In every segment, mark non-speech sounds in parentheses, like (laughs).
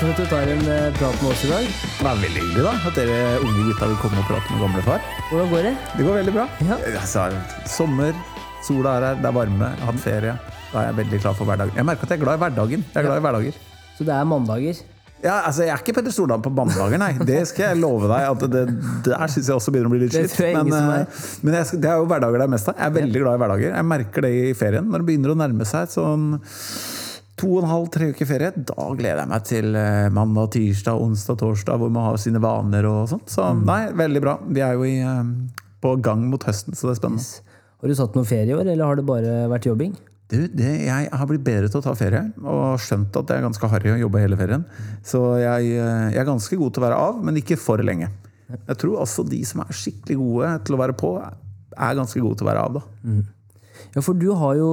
Takk for at du tar en eh, prat med oss i dag. Det er veldig hyggelig da, at dere unge gutta vil komme og prate med gamlefar. Hvordan går det? Det går veldig bra. Ja. Altså, sommer, sola er her, det er varme, jeg har hatt ferie. Da er jeg veldig klar for hverdagen. Jeg merker at jeg er glad i hverdagen. Jeg er glad i hverdager. Så det er mandager. Ja, altså, Jeg er ikke Petter Stordalen på mandager, nei. Det skal jeg love deg. at det, Der syns jeg også begynner å bli litt skitt slitt. Men, eh, men jeg, det er jo hverdager det er mest av. Jeg er veldig glad i hverdager. Jeg merker det i ferien. Når det begynner å nærme seg sånn to og en halv, tre uker ferie, da gleder jeg meg til eh, mandag, tirsdag, onsdag, torsdag, hvor man har sine vaner og sånt. Så Mm. nei, veldig bra. Vi er jo i, eh, på gang mot høsten, så det er spennende. Har du satt noe ferie i år, eller har det bare vært jobbing? Du, det, jeg har blitt bedre til å ta ferie, og skjønt at det er ganske harry å jobbe hele ferien. Så jeg, eh, jeg er ganske god til å være av, men ikke for lenge. Jeg tror også de som er skikkelig gode til å være på, er ganske gode til å være av. da. Ja, for du har jo,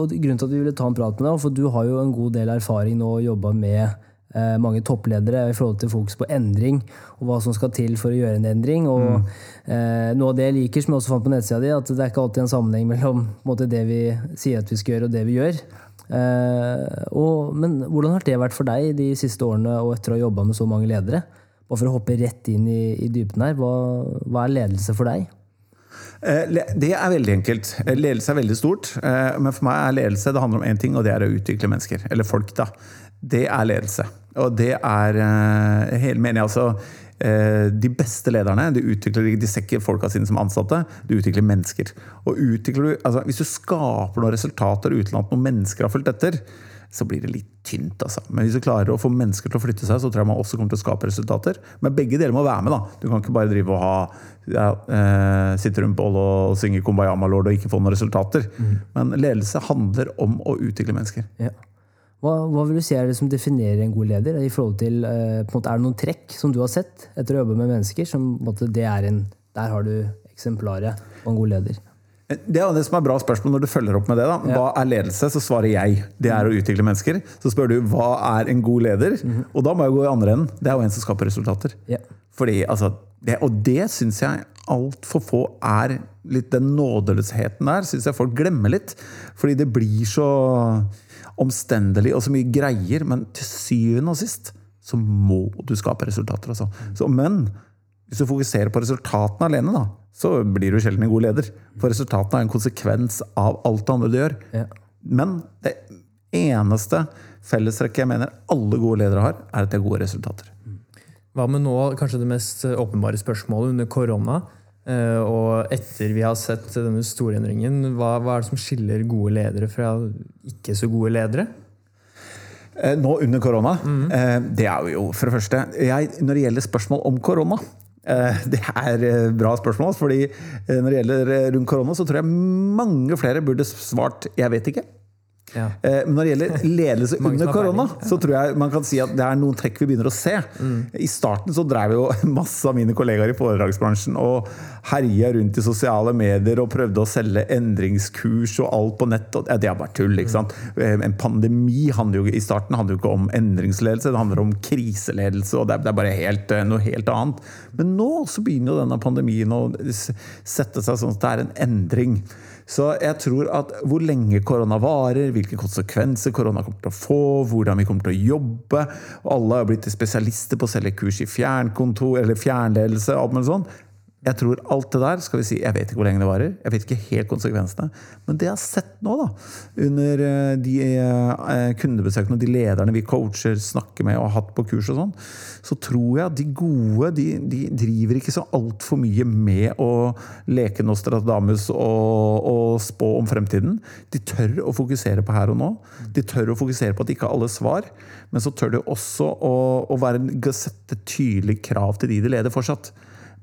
og Grunnen til at vi ville ta en prat med deg, for du har jo en god del erfaring nå og jobba med eh, mange toppledere i forhold til fokus på endring og hva som skal til for å gjøre en endring. og eh, Noe av det jeg liker, som jeg også fant på nettsida di, at det er ikke alltid en sammenheng mellom måte, det vi sier at vi skal gjøre, og det vi gjør. Eh, og, men hvordan har det vært for deg de siste årene og etter å ha jobba med så mange ledere? Bare for å hoppe rett inn i, i dypen her, hva, hva er ledelse for deg? Eh, Det er veldig enkelt. Eh, Ledelse er veldig stort. eh, Men for meg er ledelse det handler om én ting, og det er å utvikle mennesker. Eller folk, da. Det er ledelse. Og det er mener jeg altså De beste lederne de utvikler de ser ikke folka sine som ansatte, de utvikler mennesker. Og utvikler du, altså Hvis du skaper noen resultater uten at noen mennesker har fulgt etter, så blir det litt tynt. altså. Men hvis du klarer å få mennesker til å flytte seg, så tror jeg man også kommer til å skape resultater. Men begge deler må være med. da. Du kan ikke bare drive og ha ja, eh, sitte rundt bål og synge 'Kumbayama Lord' og ikke få noen resultater. Men ledelse handler om å utvikle mennesker. Ja. Hva, hva vil du si er det som definerer en god leder? i forhold til, eh, måte, Er det noen trekk som du har sett etter å jobbe med mennesker? som på en måte, det er en, Der har du eksemplaret på en god leder. Det er det som er bra spørsmål når du følger opp med det. da. Hva er ledelse? Så svarer jeg det er å utvikle mennesker. Så spør du hva er en god leder? Og da må jeg gå i andre enden. Det er jo en som skaper resultater. Fordi, altså, det, og det syns jeg altfor få er litt Den nådeløsheten der syns jeg folk glemmer litt. Fordi det blir så omstendelig og så mye greier. Men til syvende og sist så må du skape resultater. Altså. Så, men hvis du fokuserer på resultatene alene, da, så blir du sjelden en god leder. For resultatene er en konsekvens av alt det andre du gjør. Ja. Men det eneste fellestrekket jeg mener alle gode ledere har, er at de har gode resultater. Hva med nå, kanskje det mest åpenbare spørsmålet under korona, eh, og etter vi har sett denne store endringen, hva, hva er det som skiller gode ledere fra ikke så gode ledere? Eh, Nå under korona, Mm. det er jo for det første jeg, Når det gjelder spørsmål om korona eh, det er et bra spørsmål, fordi eh, når det gjelder eh, rundt korona, så tror jeg mange flere burde svart 'jeg vet ikke'. Ja. Eh, Men når det gjelder (laughs) ledelse under korona, så tror jeg man kan si at det er noen trekk vi begynner å se. I starten så drev jo (laughs) masse av mine kollegaer i foredragsbransjen og herja rundt i sosiale medier og prøvde å selge endringskurs og alt på nett. Og, det er bare tull, ikke sant. Eh, En pandemi handler jo i starten handler jo ikke om endringsledelse, det handler om kriseledelse, og det er, er bare helt, eh, noe helt annet. Men nå så begynner jo denne pandemien å sette seg sånn at det er en endring. Så jeg tror at hvor lenge korona varer, hvilke konsekvenser korona kommer til å få, hvordan vi kommer til å jobbe Alle har blitt spesialister på å selge kurs i fjernkontor eller fjernledelse. alt mulig sånn. Jeg tror alt det der skal vi si, Jeg vet ikke hvor lenge det varer, jeg vet ikke helt konsekvensene. Men det jeg har sett nå, da, under eh, de eh, kundebesøkene og de lederne vi coacher, snakker med og har hatt på kurs og sånn, så tror jeg at de gode de, de driver ikke så altfor mye med å leke Nostradamus og, og spå om fremtiden. De tør å fokusere på her og nå. De tør å fokusere på at ikke alle svar, men så tør de også å, å være, sette tydelige krav til de de leder fortsatt.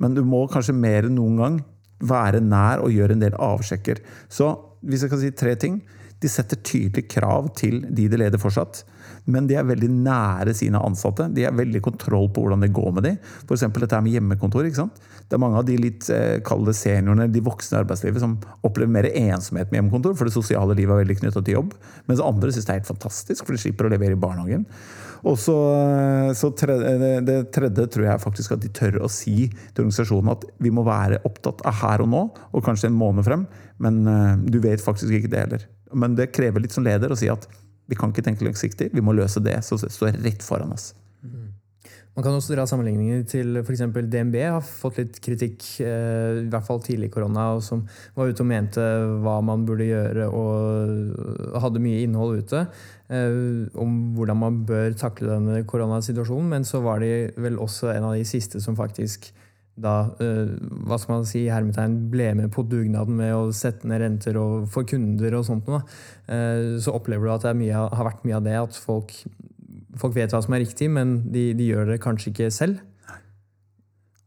Men du må kanskje mer enn noen gang være nær og gjøre en del avsjekker. Så hvis jeg kan si tre ting De setter tydelige krav til de de leder fortsatt. Men de er veldig nære sine ansatte. De har veldig kontroll på hvordan det går med dem. F.eks. dette med hjemmekontor. ikke sant? Det er mange av de litt kalde kall seniorene, de voksne i arbeidslivet, som opplever mer ensomhet med hjemmekontor, for det sosiale livet er veldig knytta til jobb. Mens andre syns det er helt fantastisk, for de slipper å levere i barnehagen. Og så, så tredje, det, det tredje tror jeg faktisk at de tør å si til organisasjonen at vi må være opptatt av her og nå, og kanskje en måned frem, men eh, du vet faktisk ikke det heller. Men det krever litt som leder å si at Vi kan ikke tenke langsiktig. Vi må løse det som står rett foran oss. Man kan også dra sammenligninger til f.eks. DNB har fått litt kritikk, eh, i hvert fall tidlig i korona, og som var ute og mente hva man burde gjøre, og hadde mye innhold ute eh, om hvordan man bør takle denne koronasituasjonen. Men så var de vel også en av de siste som faktisk da eh, hva skal man si, hermetegn ble med på dugnaden med å sette ned renter og for kunder og sånt noe. Så opplever du at det mye, har vært mye av det at folk folk vet hva som er riktig, men de, de gjør det kanskje ikke selv.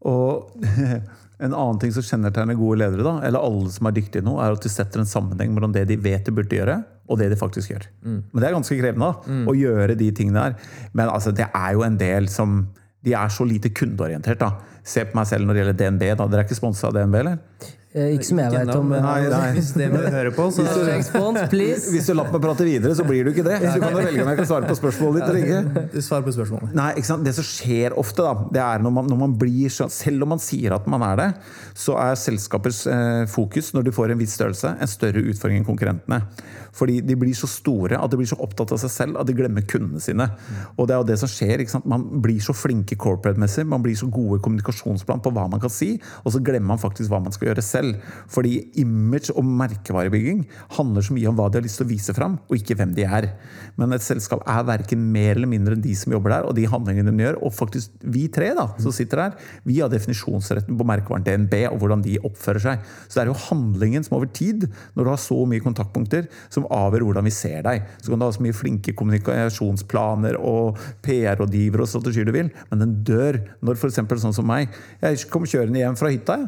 Og (laughs) en annen ting som kjennetegner gode ledere, da, eller alle som er dyktige nå, er at de setter en sammenheng mellom det de vet de burde gjøre, og det de faktisk gjør. Mm. Men det er ganske krevende da, mm. å gjøre de tingene der. Men altså, det er jo en del som De er så lite kundeorientert. da. Se på meg selv når det gjelder DNB. da. Dere er ikke sponsa av DNB, eller? Eh, ikke som jeg vet om. Nei, nei. (laughs) Hvis det må høre på, så Hvis, hvis du lar meg prate videre, så blir du ikke det. Så du kan velge om jeg kan svare på spørsmålet ditt eller ikke. Svar på spørsmålet. Nei, ikke sant? Det som skjer ofte, da, det er når man, når man blir sånn Selv om man sier at man er det, så er selskapers eh, fokus når de får en viss størrelse, en større utfordring enn konkurrentene. Fordi de blir så store at de blir så opptatt av seg selv at de glemmer kundene sine. Og det er jo det som skjer. ikke sant? Man blir så flinke corporate-messig, man blir så gode kommunikasjonsplan på hva man kan si, og så glemmer man faktisk hva man skal gjøre selv. Fordi image og merkevarebygging handler så mye om hva de har lyst til å vise fram, og ikke hvem de er. Men et selskap er verken mer eller mindre enn de som jobber der, og de handlingene de gjør. Og faktisk vi tre da, som sitter der, vi har definisjonsretten på merkevaren DNB og hvordan de oppfører seg. Så det er jo handlingen som over tid, når du har så mye kontaktpunkter, som avgjør hvordan vi ser deg. Så kan du ha så mye flinke kommunikasjonsplaner og PR-rådgivere og strategier du vil, men den dør når f.eks. sånn som meg Jeg kom kjørende hjem fra hytta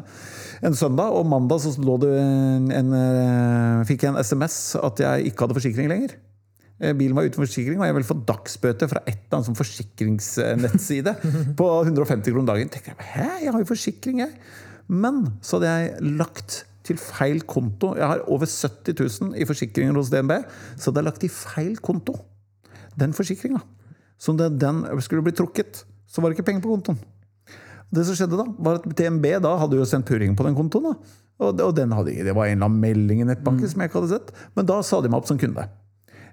en søndag, og mandag så lå det en, en, eh, fikk jeg en SMS at jeg ikke hadde forsikring lenger. Eh, bilen var uten forsikring, og jeg ville få dagsbøte fra et eller annet sånn forsikringsnettside på 150 kroner dagen. Tenkte jeg, Hæ, jeg har jo forsikring, jeg! Men så hadde jeg lagt til feil konto. Jeg har over 70 000 i forsikringer hos DNB, så det er lagt til feil konto. Den forsikringa. Så det, den skulle bli trukket, så var det ikke penger på kontoen. Det som skjedde da, var at DNB da hadde jo sendt purring på den kontoen. da. Og, og den hadde, det var en eller annen melding i nettbanken mm. som jeg ikke hadde sett. Men da sa de meg opp som kunde.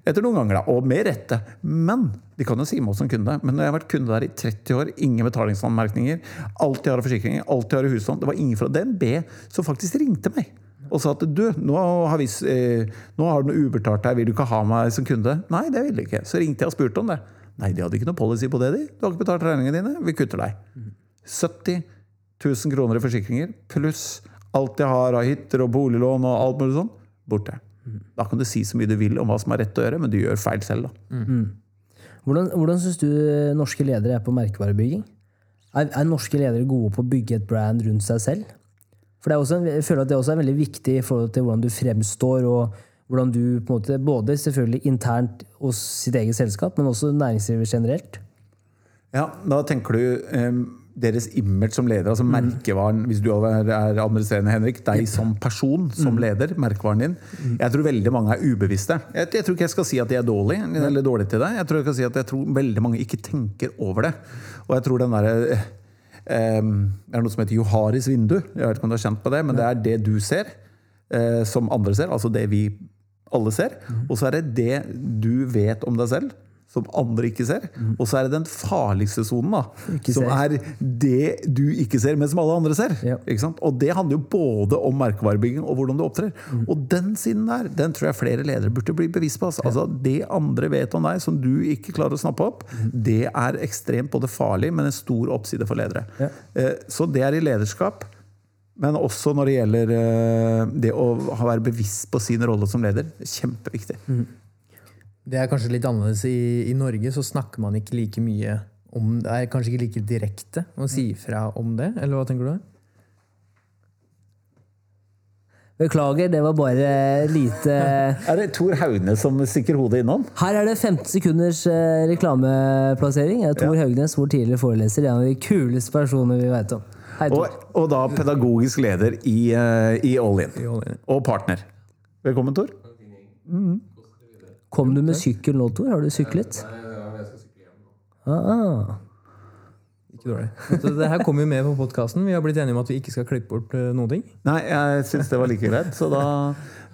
Etter noen ganger, da. Og med rette. Men de kan jo si meg opp som kunde. Men når jeg har vært kunde der i 30 år, ingen betalingsanmerkninger, alltid har forsikringer, alltid har huslån Det var ingen fra DNB som faktisk ringte meg og sa at du, nå har, vi, eh, nå har du noe ubetalt her, vil du ikke ha meg som kunde? Nei, det ville de ikke. Så ringte jeg og spurte om det. Nei, de hadde ikke noe policy på det, de. Du har ikke betalt regningene dine, vi kutter deg. 70 000 kroner i forsikringer pluss alt jeg har av hytter og boliglån og alt mulig sånn, borte. Da kan du si så mye du vil om hva som er rett å gjøre, men du gjør feil selv. da. Mm. Hvordan, hvordan syns du norske ledere er på merkevarebygging? Er, er, norske ledere gode på å bygge et brand rundt seg selv? For en, Jeg føler at det også er veldig viktig i forhold til hvordan du fremstår, og hvordan du på en måte, både selvfølgelig internt hos sitt eget selskap, men også næringslivet generelt. Ja, da tenker du um deres image som leder, altså mm. merkevaren Hvis du er administrerende, Henrik, deg som person, som mm. leder, merkevaren din. Mm. Jeg tror veldig mange er ubevisste. Jeg, jeg tror ikke jeg skal si at de er dårlige, eller dårlige til deg. Jeg tror jeg skal si at jeg tror veldig mange ikke tenker over det. Og jeg tror den derre eh, Det er noe som heter Joharis vindu. Jeg vet ikke om du har kjent på det, men det er det du ser, eh, som andre ser. Altså det vi alle ser. Og så er det det du vet om deg selv som andre ikke ser. Mm. Og så er det den farligste sonen, som er det du ikke ser, men som alle andre ser. Ja. Og det handler jo både om merkevarebygging og hvordan du opptrer. Mm. Og den siden der, den tror jeg flere ledere burde bli bevisst på. Altså, ja. altså, Det andre vet om deg som du ikke klarer å snappe opp, mm. det er ekstremt både farlig, men en stor oppside for ledere. Ja. Eh, så det er i lederskap. Men også når det gjelder eh, det å være bevisst på sin rolle som leder. Kjempeviktig. Mm. Det er kanskje litt annerledes. I, I, Norge så snakker man ikke like mye om det. er kanskje ikke like direkte å si fra om det, eller hva tenker du? Beklager, det var bare lite (laughs) Er det Tor Haugnes som stikker hodet innom? Her er det 15 sekunders eh, reklameplassering. Jeg er Tor ja. Haugnes, vår tidligere foreleser. En av de kuleste personene vi vet om. Hei, og, og, da pedagogisk leder i, uh, i All In. Og partner. Velkommen, Tor. Mm. Kom du med sykkel nå, Tor? Har du syklet? Nei, jeg skal sykle hjem nå. Ah, Ikke dårlig. Så det her kommer jo med på podkasten. Vi har blitt enige om at vi ikke skal klippe bort eh, noen ting. Nei, jeg syns det var like greit. Så da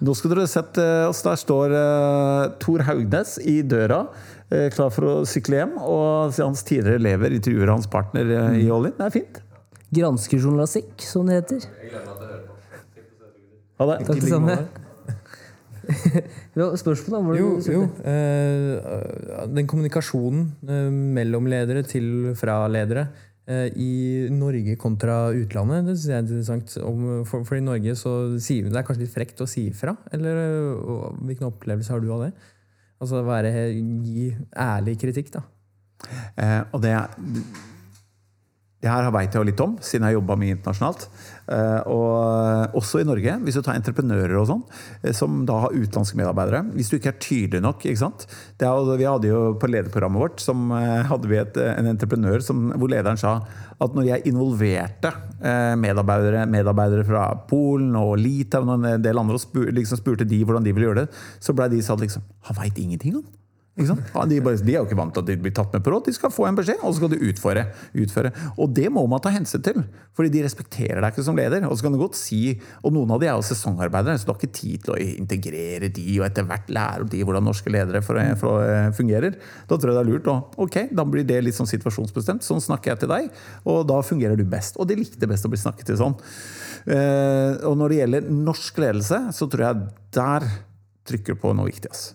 Nå skulle dere sett eh, oss. Der står uh, Tor Haugnes i døra, eh, klar for å sykle hjem. Og hans tidligere elever intervjuer hans partner eh, i Olin. Det er fint. Granskerjournalistikk, som det heter. Ha det. Takk det samme. Ja, spørsmål, da? Var det Jo, du jo. eh, den kommunikasjonen eh, mellom ledere til fra ledere eh, i Norge kontra utlandet, det synes jeg er interessant. Om, for, for i Norge så sier vi det er kanskje litt frekt å si ifra. Eller hvilken opplevelse har du av det? Altså være, gi ærlig kritikk, da. Eh, og det, det her veit jeg jo litt om, siden jeg har jobba mye internasjonalt. Eh, og også i Norge, hvis du tar entreprenører og sånn, eh, som da har utenlandske medarbeidere. Hvis du ikke er tydelig nok. ikke sant? Jo- vi hadde jo På lederprogrammet vårt som eh, hadde vi et, en entreprenør som, hvor lederen sa at når jeg involverte eh, medarbeidere, medarbeidere fra Polen og Litauen og en del andre og spurte, liksom spurte de hvordan de ville gjøre det, så blei de sagt liksom Han veit ingenting, han. Ja, de, bare, de er jo ikke vant til at de blir tatt med på råd. De skal få en beskjed, og så skal de utføre. utføre. Og det må man ta hensyn til, fordi de respekterer deg ikke som leder. Og så kan du godt si, og noen av de er jo sesongarbeidere, så du har ikke tid til å integrere de og etter hvert lære de hvordan norske ledere for, for, eh, fungerer. Da tror jeg det er lurt. Og, ok, da blir det litt sånn situasjonsbestemt. Sånn snakker jeg til deg, og da fungerer du best. Og de likte best å bli snakket til sånn. Eh, og når det gjelder norsk ledelse, så tror jeg der trykker på noe viktig. ass.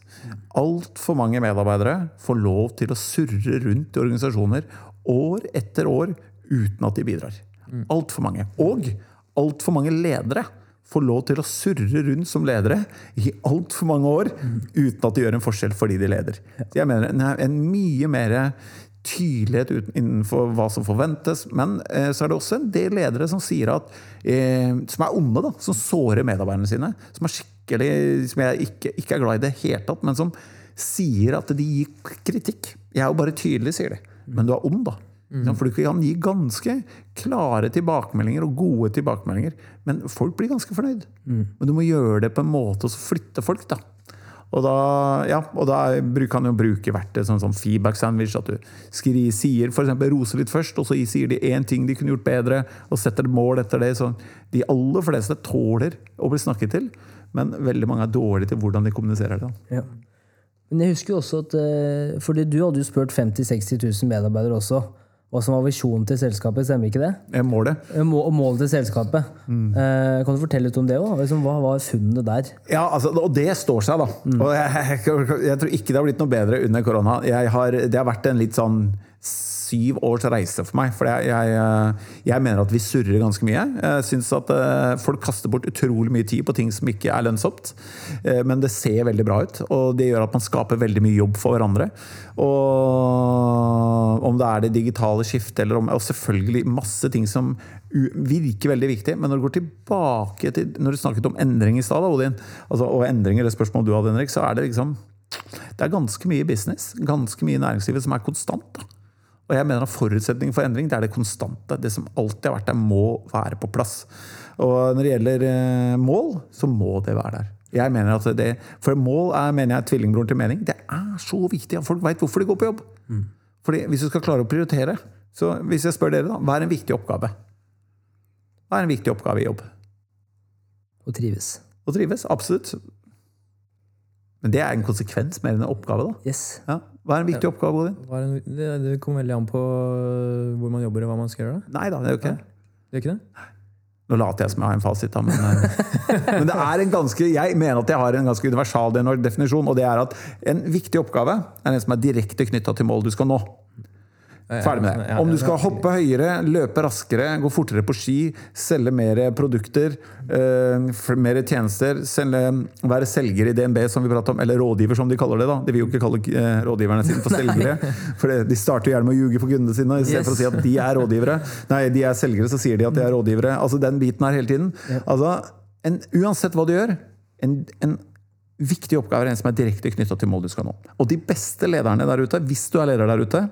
Altfor mange medarbeidere får lov til å surre rundt i organisasjoner år etter år uten at de bidrar. Altfor mange. Og altfor mange ledere får lov til å surre rundt som ledere i altfor mange år uten at de gjør en forskjell fordi de leder. Så jeg mener en, en mye mer tydelighet innenfor hva som forventes. Men eh, så er det også en del ledere som sier at eh, som er onde, da, som sårer medarbeiderne sine. Som er skikkelig, som jeg ikke, ikke er glad i det hele tatt, men som sier at de gir kritikk. Jeg er jo bare tydelig, sier de. Men du er ond, da. Mm. For du kan gi ganske klare tilbakemeldinger og gode tilbakemeldinger. Men folk blir ganske fornøyd. Men du må gjøre det på en måte og så flytte folk, da. Og da, ja, og da kan du bruke verktøy sånn sånn feedback sandwich. At du skri, sier eksempel roser litt først, og så sier de én ting de kunne gjort bedre, og setter et mål etter det. Så de aller fleste tåler å bli snakket til, men veldig mange er dårlige til hvordan de kommuniserer det. Ja. Men jeg husker jo også at eh, fordi du hadde jo spurt 50 000-60 000 medarbeidere også hva som var visjonen til selskapet, stemmer ikke det? Målet. Eh, må- Og målet til selskapet. Eh, kan du fortelle litt om det òg? Liksom, hva var funnene der? Ja, altså, og det står seg, da. Og jeg, jeg, jeg tror ikke det har blitt noe bedre under korona. Jeg har, det har vært en litt sånn syv års reise for meg. For jeg, jeg, jeg mener at vi surrer ganske mye. Jeg syns at eh, folk kaster bort utrolig mye tid på ting som ikke er lønnsomt. Eh, Men det ser veldig bra ut, og det gjør at man skaper veldig mye jobb for hverandre. Og om det er det digitale skiftet, eller om Og selvfølgelig masse ting som virker veldig viktig. Men når du går tilbake til Når du snakket om endring i stad, altså, og endringer, det spørsmålet du hadde, Henrik, så er det liksom Det er ganske mye business, ganske mye i næringslivet som er konstant. da. Og jeg mener at forutsetningen for endring det er det konstante. Det som alltid har vært der, må være på plass. Og når det gjelder eh, mål, så må det være der. Jeg mener at det, For mål er mener jeg, tvillingbroren til mening. Det er så viktig at folk veit hvorfor de går på jobb. Fordi Hvis du skal klare å prioritere så Hvis jeg spør dere, da, hva er en viktig oppgave? Hva er en viktig oppgave i jobb? Å trives. Å trives? Absolutt. Men det er en konsekvens mer enn en oppgave, da. Yes. Ja. Hva er en viktig oppgave, Odin? Det, det kommer veldig an på hvor man jobber og hva man skal gjøre. da. Nei da, det er jo ikke det. Gjør ikke det? Nå later jeg som jeg har en fasit, da, men, eh, (laughs) men det er en ganske, jeg mener at jeg har en ganske universal definisjon, og det er at en viktig oppgave er en som er direkte knytta til mål du skal nå. Ferdig med det. Om du skal hoppe høyere, løpe raskere, gå fortere på ski, selge mer produkter, uh, mer tjenester, selge, være selger i DNB, som vi prater om, eller rådgiver, som de kaller det. da. De vil jo ikke kalle uh, rådgiverne sine for selgere, (laughs) for de starter gjerne med å ljuge for kundene sine. I stedet for å si at de er rådgivere. Nei, de er selgere, så sier de at de er rådgivere. Altså Den biten her hele tiden. Altså, en, Uansett hva du gjør, en, en viktig oppgave er en som er direkte knytta til mål du skal nå. Og de beste lederne der ute, hvis du er leder der ute,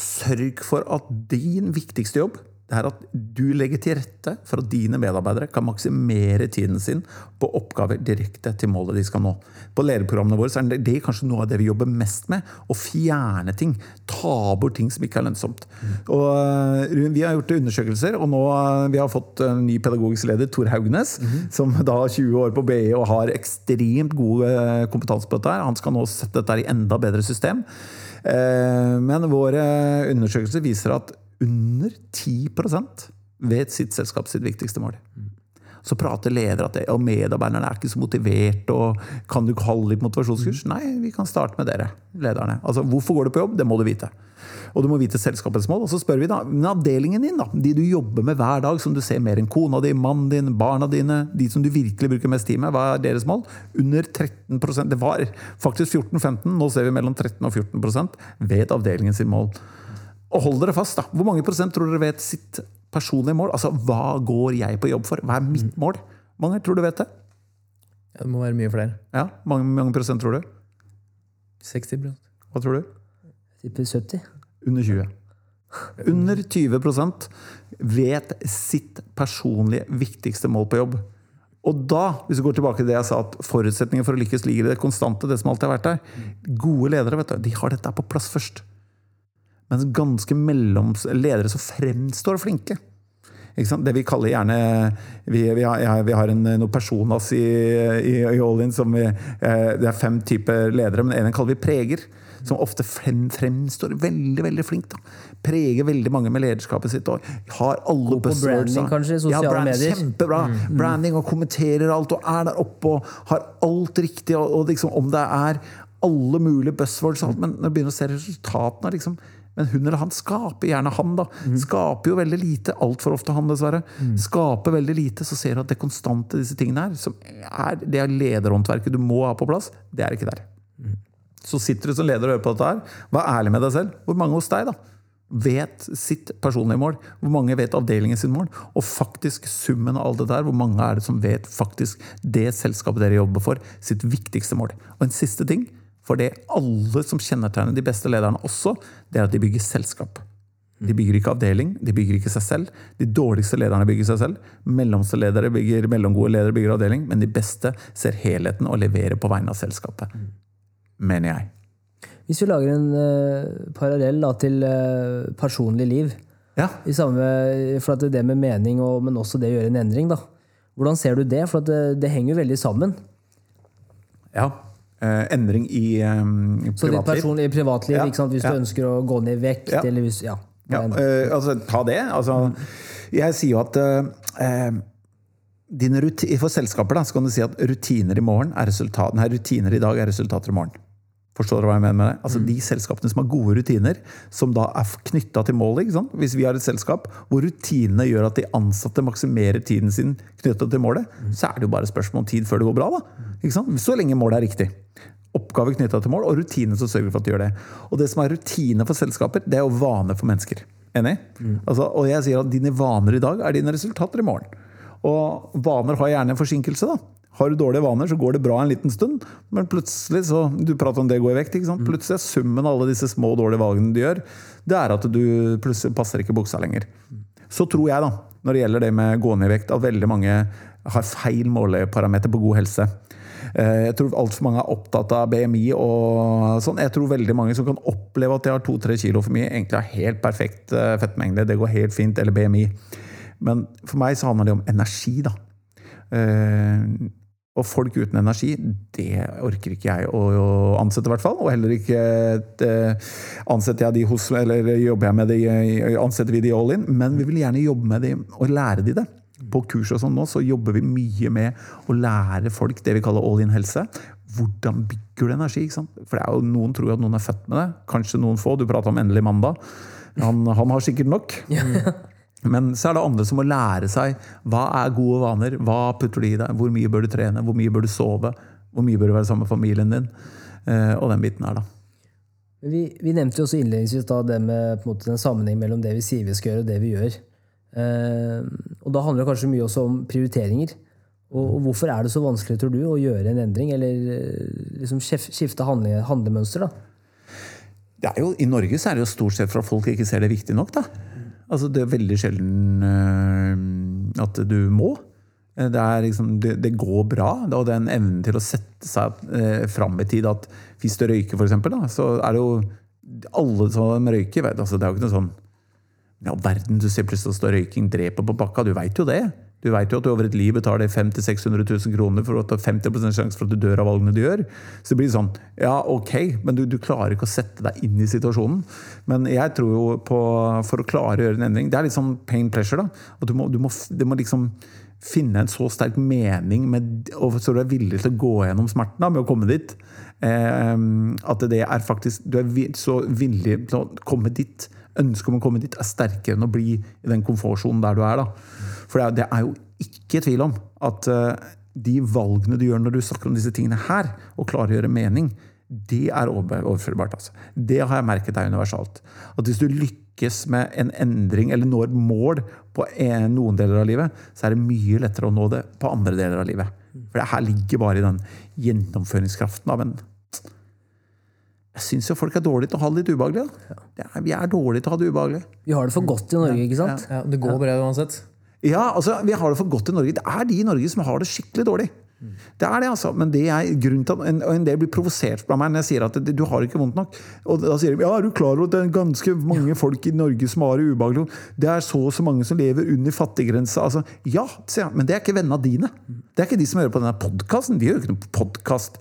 Sørg for at din viktigste jobb det er at du legger til rette for at dine medarbeidere kan maksimere tiden sin på oppgaver direkte til målet de skal nå. På lederprogrammene våre så er det kanskje noe av det vi jobber mest med. Å fjerne ting. Ta bort ting som ikke er lønnsomt. Og uh, Vi har gjort undersøkelser, og nå uh, vi har fått en ny pedagogisk leder, Tor Haugnes, som da har 20 år på BI og har ekstremt god kompetanse på dette. her. Han skal nå sette dette i enda bedre system. Men våre undersøkelser viser at under 10% vet sitt selskap sitt viktigste mål. Så prater ledere at det, og medarbeiderne er ikke så motivert. og Kan du holde litt motivasjonskurs? Nei, vi kan starte med dere, lederne. Altså, Hvorfor går du på jobb? Det må du vite. Og du må vite selskapets mål. Og så spør vi da, men avdelingen din, da, de du jobber med hver dag, som du ser mer enn kona di, mannen din, barna dine, de som du virkelig bruker mest tid med, hva er deres mål? Under 13% Det var faktisk 14-15, nå ser vi mellom 13 og 14% vet avdelingen sin mål. Og hold dere fast, da. Hvor mange prosent tror dere vet sitt personlige mål? Altså, hva går jeg på jobb for? Hva er mitt mål? Mange tror du vet det? Ja, det må være mye flere. Ja, Mange, mange prosent tror du? 60 prosent Hva tror du? Tipper 70. Under 20. Under 20% vet sitt personlige viktigste mål på jobb. Og da, hvis vi går tilbake til det jeg sa, at forutsetningen for å lykkes ligger i det konstante, det som alltid har vært der. Gode ledere vet du, de har dette på plass først. Mens ganske melloms ledere som fremstår flinke. Det vi kaller gjerne Vi, vi, har, vi har, en, noen personas i, i, i Allin som vi, eh, Det er fem typer ledere, men en kaller vi preger. Som ofte frem, fremstår veldig veldig flink. Da. Preger veldig mange med lederskapet sitt. Og har alle på branding, kanskje? Sosiale ja, brand, medier? Kjempebra! Mm, mm. Branding og kommenterer alt og er der oppe og har alt riktig. Og, og liksom, om det er alle mulige buzzwords, men når du begynner å se resultatene liksom, men hun eller han skaper gjerne han, da. Mm. Skaper jo veldig lite. Altfor ofte han, dessverre. Mm. Skaper veldig lite. Så ser du at det konstante disse tingene her, som er det er lederhåndverket du må ha på plass, det er ikke der. Mm. Så sitter du som leder og hører på dette her. Vær ærlig med deg selv. Hvor mange hos deg, da? Vet sitt personlige mål? Hvor mange vet avdelingen sin mål? Og faktisk summen av alt det der, hvor mange er det som vet faktisk det selskapet dere jobber for, sitt viktigste mål? Og en siste ting for det alle som kjennetegner de beste lederne også, det er at de bygger selskap. De bygger ikke avdeling, de bygger ikke seg selv. De dårligste lederne bygger seg selv. Mellomste ledere bygger, mellomgode ledere bygger avdeling. Men de beste ser helheten og leverer på vegne av selskapet. Mener jeg. Hvis vi lager en uh, parallell da, til uh, personlig liv ja. i samme, for det med mening, og, men også det å gjøre en endring. da. Hvordan ser du det? For det, det henger veldig sammen. Ja, Uh, endring i um, privatliv. Så ditt personlige privatliv, ja, hvis ja. du ønsker å gå ned i vekt? Ja. Eller hvis, ja, ja uh, altså, ta det. Altså, jeg sier jo at uh, For selskaper da, så kan du si at rutiner i morgen er resultat, nei, rutiner i dag er resultater i morgen. Forstår dere hva jeg mener med det? Altså mm. De selskapene som har gode rutiner, som da er knytta til målet. Hvis vi har et selskap hvor rutinene gjør at de ansatte maksimerer tiden sin knytta til målet, mm. så er det jo bare spørsmål om tid før det går bra. da. Så lenge målet er riktig. Oppgave knytta til mål, og rutiner som sørger for at de gjør det. Og det som er rutine for selskaper, det er jo vane for mennesker. Enig? Mm. Altså, og jeg sier at dine vaner i dag er dine resultater i morgen. Og vaner har gjerne en forsinkelse. da. Har du dårlige vaner, så går det bra en liten stund, men plutselig så, Du prater om det går i vekt. ikke sant? Plutselig er summen av alle disse små dårlige valgene du gjør, det er at du plutselig passer ikke buksa lenger. Så tror jeg, da, når det gjelder det med gående i vekt, at veldig mange har feil måleparameter på god helse. Eh, jeg tror altfor mange er opptatt av BMI og sånn. Jeg tror veldig mange som kan oppleve at de har to-tre kilo for mye, egentlig har helt perfekt eh, fettmengde. Det går helt fint. Eller BMI. Men for meg så handler det om energi, da. Eh, og folk uten energi, det orker ikke jeg å, ansette, i hvert fall. Og heller ikke uh, ansetter jeg de hos, eller jobber jeg med de, ansetter vi de all in. Men vi vil gjerne jobbe med de og lære de det. På kurs og sånn nå så jobber vi mye med å lære folk det vi kaller all in helse. Hvordan bygger du energi? ikke sant? For jo, Noen tror at noen er født med det. Kanskje noen få. Du prata om Endelig mandag. Han, han har sikkert nok. Ja. Men så er det andre som må lære seg hva er gode vaner. Hva putter du i deg? Hvor mye bør du trene? Hvor mye bør du sove? Hvor mye bør du være sammen med familien din? Eh, og den biten her, da. Vi, vi nevnte jo også innledningsvis da, det med måte, den sammenheng mellom det vi sier vi skal gjøre, og det vi gjør. Eh, og da handler det kanskje mye også om prioriteringer. Og, og, hvorfor er det så vanskelig, tror du, å gjøre en endring? Eller eh, liksom skifte handle, handlemønster? da? Det er jo, I Norge så er det jo stort sett for at folk ikke ser det viktig nok. da. Altså, det er veldig sjelden eh, at du må. Eh, Det, liksom, det, det går bra, og den evnen til å sette seg eh, fram i tid at hvis du røyker, for eksempel, da, så er det jo alle som røyker, altså, det er jo ikke noe sånn Ja, verden, du ser plutselig står røyking dreper på bakka. Du veit jo det. Du veit jo at du over et liv betaler 500 000-600 000 kroner for å ta 50% sjanse for at du dør av valgene du gjør. Så det blir sånn Ja, ok, men du, du klarer ikke å sette deg inn i situasjonen. Men jeg tror jo på For å klare å gjøre en endring Det er litt sånn pain pleasure, da. At du må, du må, du må liksom finne en så sterk mening med, og så du er villig til å gå gjennom smerten da, med å komme dit. Eh, at det er faktisk Du er så villig til å komme dit. Ønsket om å komme dit er sterkere enn å bli i den komfortsonen der du er. da. For det er, det er jo ikke tvil om at eh, de valgene du gjør når du snakker om disse tingene her, og klarer å gjøre mening, det er overførbart. altså. Det har jeg merket er universalt. At hvis du lykkes med en endring eller når mål på en, noen deler av livet, så er det mye lettere å nå det på andre deler av livet. For det her ligger bare i den gjennomføringskraften av en Jeg syns jo folk er dårlige til å ha det litt ubehagelig. Da. Er, vi er dårlige til å ha det ubehagelig. Vi har det for godt i Norge, ikke sant? Ja, det går bra uansett. Ja, altså, vi har det for godt i Norge. Det er de i Norge som har det skikkelig dårlig. Det er det, altså. Men det er grunnen til at en, en del blir provosert av meg når jeg sier at du har ikke vondt nok. Og da sier de ja, er du klar over at det er ganske mange folk i Norge som har det ubehagelig? Det er så og så mange som lever under fattiggrensa. Altså, ja, sier jeg, men det er ikke vennene dine. Det er ikke de som hører på denne podkasten. De gjør ikke noen podkast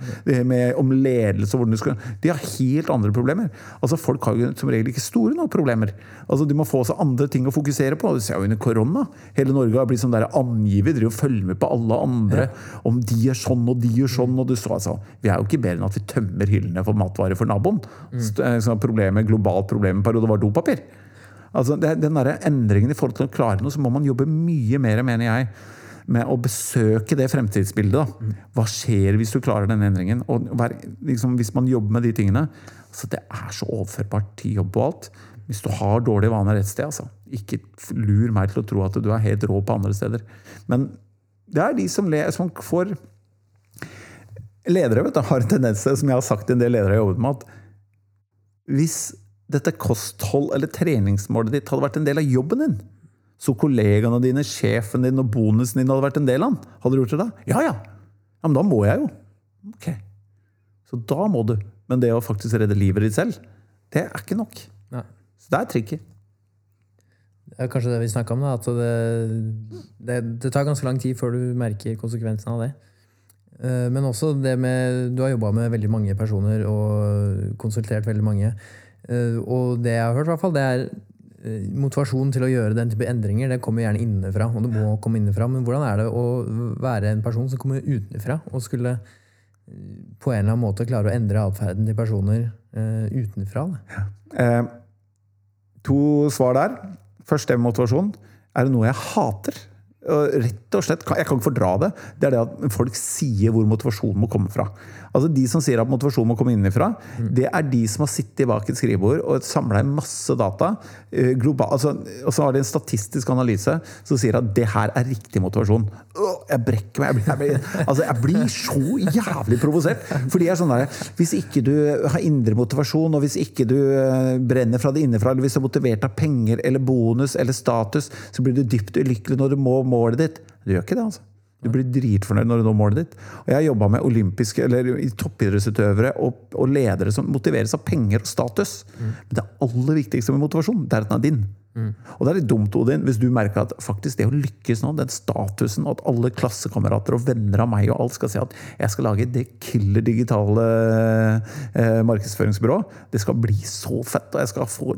om ledelse og hvordan du skal De har helt andre problemer. Altså, Folk har jo som regel ikke store noen problemer. Altså, De må få seg andre ting å fokusere på. Det ser jeg jo under korona. Hele Norge har blitt sånn der angiver, driver og følger med på alle andre. Om de er sånn og de gjør sånn. og du så, altså, Vi er jo ikke bedre enn at vi tømmer hyllene for matvarer for naboen. Så, så problemet, globalt problem en periode var dopapir. Altså, det, den der endringen i forhold til å klare noe, så må man jobbe mye mer, mener jeg, med å besøke det fremtidsbildet. Da. Hva skjer hvis du klarer den endringen? Og hver, liksom, hvis man jobber med de tingene altså, Det er så overførbart til jobb og alt. Hvis du har dårlige vaner et sted, altså. Ikke lur meg til å tro at du er helt rå på andre steder. Men det er de som, le, som får Ledere vet du, har en tendens til, som jeg har sagt til en del ledere jeg har jobbet med, at hvis dette kosthold- eller treningsmålet ditt hadde vært en del av jobben din, så kollegaene dine, sjefen din og bonusen din hadde vært en del av den, hadde du gjort det da? Ja, ja. ja men da må jeg jo. Ok. Så da må du. Men det å faktisk redde livet ditt selv, det er ikke nok. Nei. Så det er tricky. Kanskje det vi snakka om, da, at det, det, det tar ganske lang tid før du merker konsekvensen av det. Eh, Men også det med Du har jobba med veldig mange personer og konsultert veldig mange. Eh, Og det jeg har hørt, i hvert fall, det er eh, motivasjonen til å gjøre den type endringer. Det kommer gjerne innenfra, og det må komme innenfra. Men hvordan er det å være en person som kommer utenfra, og skulle på en eller annen måte klare å endre atferden til personer utenfra? Da? Eh, to svar der. Først det med motivasjon. Er det noe jeg hater? Rett og slett, Jeg kan ikke fordra det. Det er det at folk sier hvor motivasjonen må komme fra. Altså De som sier at motivasjonen må komme innenfra, det er de som har sittet bak et skrivebord og samla inn masse data. eh, global, altså, og så har de en statistisk analyse som sier at det her er riktig motivasjon. Åh, jeg brekker meg. Jeg blir, jeg blir, altså, jeg blir så jævlig provosert. For de er sånn der, Hvis ikke du har indre motivasjon, og hvis ikke du eh, brenner fra det innenfra, eller hvis du er motivert av penger eller bonus eller status, så blir du dypt ulykkelig når du må målet ditt. Du gjør ikke det, altså. Du blir dritfornøyd når du når målet ditt. Og jeg har jobba med olympiske, eller toppidrettsutøvere og, og ledere som motiveres av penger og status. Men det aller viktigste med motivasjon, det er at den er din. Og det er litt dumt, Odin, hvis du merker at faktisk det å lykkes nå, den statusen, og at alle klassekamerater og venner av meg og alt skal si at jeg skal lage det killer digitale eh, markedsføringsbyrået, det skal bli så fett, og jeg skal få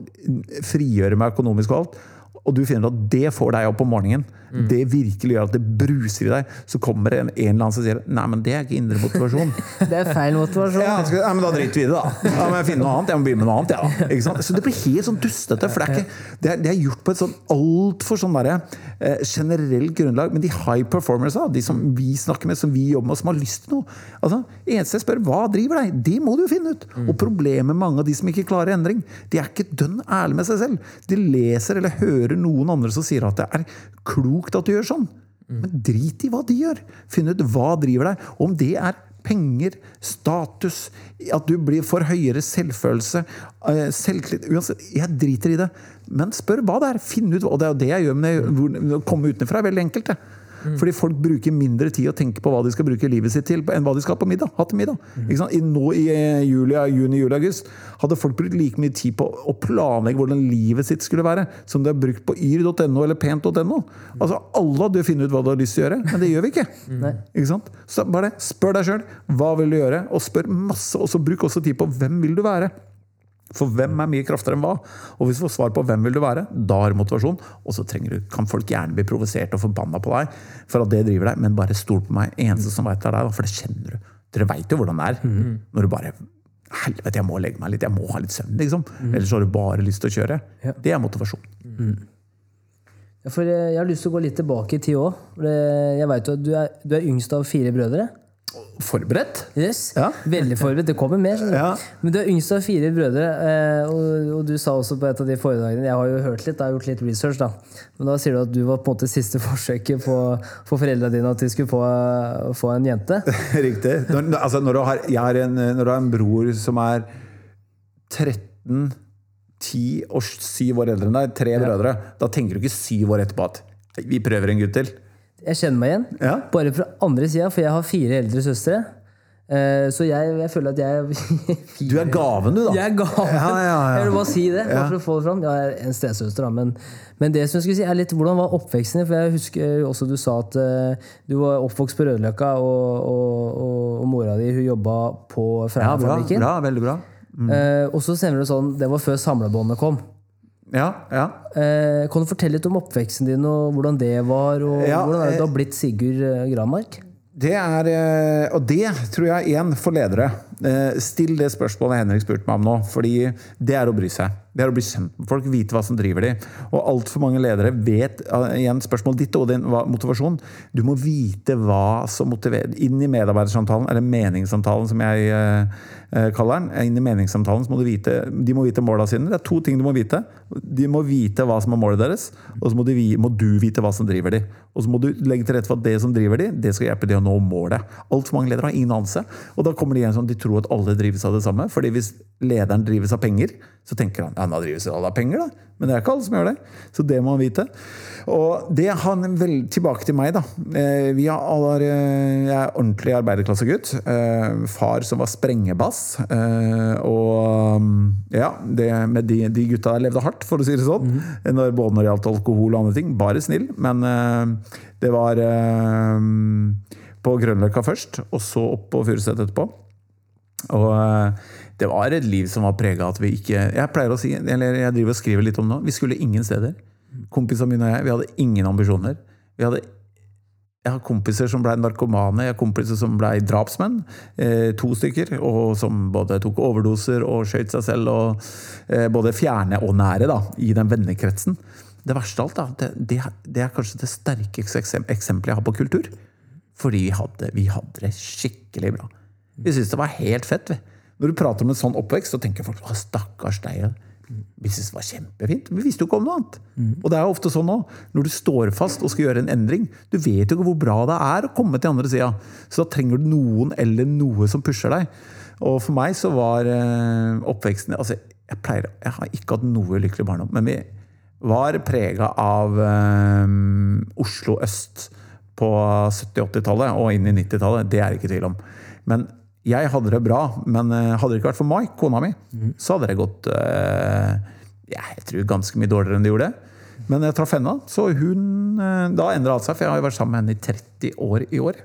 frigjøre meg økonomisk og alt. Og du finner at det får deg opp om morgenen. Det virkelig gjør at det bruser i deg. Så kommer det en, en eller annen som sier Nei, men det er ikke indre motivasjon. (laughs) Det er feil motivasjon. Ja, skal, nei, men Da driter vi i det, da. Da må jeg finne noe annet. Jeg må begynne med noe annet. Ja. Ikke sant? Så det blir helt sånn dustete. For det er, ikke, det er, det er gjort på et sånn altfor sånn derre, eh, generelt grunnlag. Men de high performers, da, de som vi snakker med, som vi jobber med, som har lyst til noe altså, Eneste jeg spør, hva driver deg? Det må du jo finne ut. Og problemet med mange av de som ikke klarer endring, de er ikke dønn ærlige med seg selv. De leser eller hører noen andre som sier at det er klokt at du gjør sånn. Men drit i hva de gjør. Finn ut hva driver deg. Om det er Penger, status, at du blir for høyere selvfølelse, eh, selvtillit Uansett, jeg driter i det. Men spør hva det er. Finn ut, og det er jo det jeg gjør. Jeg, å komme utenfra er veldig enkelt. det. Fordi folk bruker mindre tid å tenke på hva de skal bruke livet sitt til, enn hva de skal på middag. Ha til middag. Ikke sant? I, nå i eh, juli, juni, juli, august hadde folk brukt like mye tid på å planlegge hvordan livet sitt skulle være, som de har brukt på yr.no eller pent.no. Altså, alle hadde jo funnet ut hva de har lyst til å gjøre, men det gjør vi ikke. Ikke sant? Så bare spør deg sjøl hva vil du gjøre, og spør masse. Og så bruk også tid på hvem vil du være. For hvem er mye kraftigere enn hva? Og hvis du får svar på hvem vil du være, da har du motivasjon. Og så du, kan folk gjerne bli provosert og forbanna på deg for at det driver deg, men bare stol på meg. Eneste som veit det er deg, for det kjenner du. Dere veit jo hvordan det er. Når du bare Helvete, jeg må legge meg litt, jeg må ha litt søvn, liksom. Ellers har du bare lyst til å kjøre. Det er motivasjon. Ja, For eh, jeg har lyst til å gå litt tilbake i tid òg. Jeg vet jo at du er, du er yngst av fire brødre. Forberedt? Yes. Ja. Veldig forberedt. Det kommer mer. Ja. Men du er yngst av fire brødre, eh, og, du sa også på et av de foredragene Jeg har jo hørt litt, jeg har gjort litt research, da. Men da sier du at du var på en måte siste forsøket på, for foreldrene dine at de skulle få, få en jente. (laughs) Riktig. Når, altså, når, du har, jeg har en, når du har en bror som er 13, 10 og 7 år eldre enn deg, tre brødre, da tenker du ikke syv år etterpå at vi prøver en gutt til. Jeg kjenner meg igjen. Ja. Bare fra andre sida, for jeg har fire eldre søstre. Eh, Så jeg, jeg føler at jeg Du er gaven, du, da. Jeg er gaven. Ja, ja, ja. Jeg vil bare si det. bare for å få det fram. Jeg er en stesøster, da, men, men det som jeg skulle si er litt, hvordan var oppveksten din? For jeg husker også du sa at eh, du var oppvokst på Rødløkka, og, og, og, og mora di hun jobba på Ja, bra, bra, veldig bra. Eh, og så stemmer det sånn, det var før samlebåndet kom. Ja, ja. Eh, kan du fortelle litt om oppveksten din, og hvordan det var? Og Ja, hvordan er det eh, du har blitt Sigurd eh, Granmark? Det er, eh, og det tror jeg igjen for ledere. Eh, Still det spørsmålet Henrik spurte meg om nå. fordi det er å bry seg. Det er å bli kjent med folk, vite hva som driver de. Og altfor mange ledere vet eh, igjen spørsmålet ditt og din motivasjon. Du må vite hva som motiverer. Inn i medarbeidersamtalen, eller meningssamtalen som jeg eh, kaller den. Inn i meningssamtalen så må du vite De må vite måla sine. Det er to ting du må vite. De må vite hva som er målet deres, og så må, de, må du vite hva som driver de. Og så må du legge til rette for at det som driver de, det skal hjelpe de å nå målet. Altfor mange ledere har ingen anelse. Og da kommer de igjen sånn, de tror at alle drives av det samme. fordi hvis lederen drives av penger, så tenker han ja, da drives alle av penger, da. Men det er ikke alle som gjør det. Så det må han vite. Og det han vel tilbake til meg, da. Eh, Vi har alle, eh, jeg er ordentlig arbeiderklassegutt. Eh, Far som var sprengebass. Og mm, ja, det med de, de gutta der levde hardt, for å si det sånn. Når, både når det gjaldt alkohol og andre ting. Bare snill, men det var på Grønløkka først, og så opp på Furuset etterpå. Og eh, det var et liv som var prega av at vi ikke Jeg pleier å si, eller jeg driver og skriver litt om nå, vi skulle ingen steder. Kompisene mine og jeg, vi hadde ingen ambisjoner. Vi hadde jeg har kompiser som ble narkomane, jeg har kompiser som ble drapsmenn. Eh, to stykker. Og som både tok overdoser og skjøt seg selv. Og, eh, både fjerne og nære da, i den vennekretsen. Det verste av alt, da, det, det, det er kanskje det sterkeste eksempelet jeg har på kultur. Fordi vi hadde, vi hadde det skikkelig bra. Vi syntes det var helt fett. Vi. Når du prater om en sånn oppvekst, så tenker folk å, stakkars deg. Vi syntes det var kjempefint. Vi visste jo ikke om noe annet. Og det er jo ofte sånn nå. Når du står fast og skal gjøre en endring, du vet jo ikke hvor bra det er å komme til andre sida. Så da trenger du noen eller noe som pusher deg. Og for meg så var eh, oppveksten altså jeg, pleier, jeg har ikke hatt noe lykkelig barndom, men vi var prega av um, Oslo øst på 70-80-tallet og inn i 90-tallet. Det er det ikke tvil om. Men jeg hadde det bra, men eh, hadde det ikke vært for Mai, kona mi, så hadde det gått eh, jeg tror ganske mye dårligere enn det gjorde. Men jeg traff henne, så hun eh, Da endra alt seg, for jeg har jo vært sammen med henne i 30 år i år.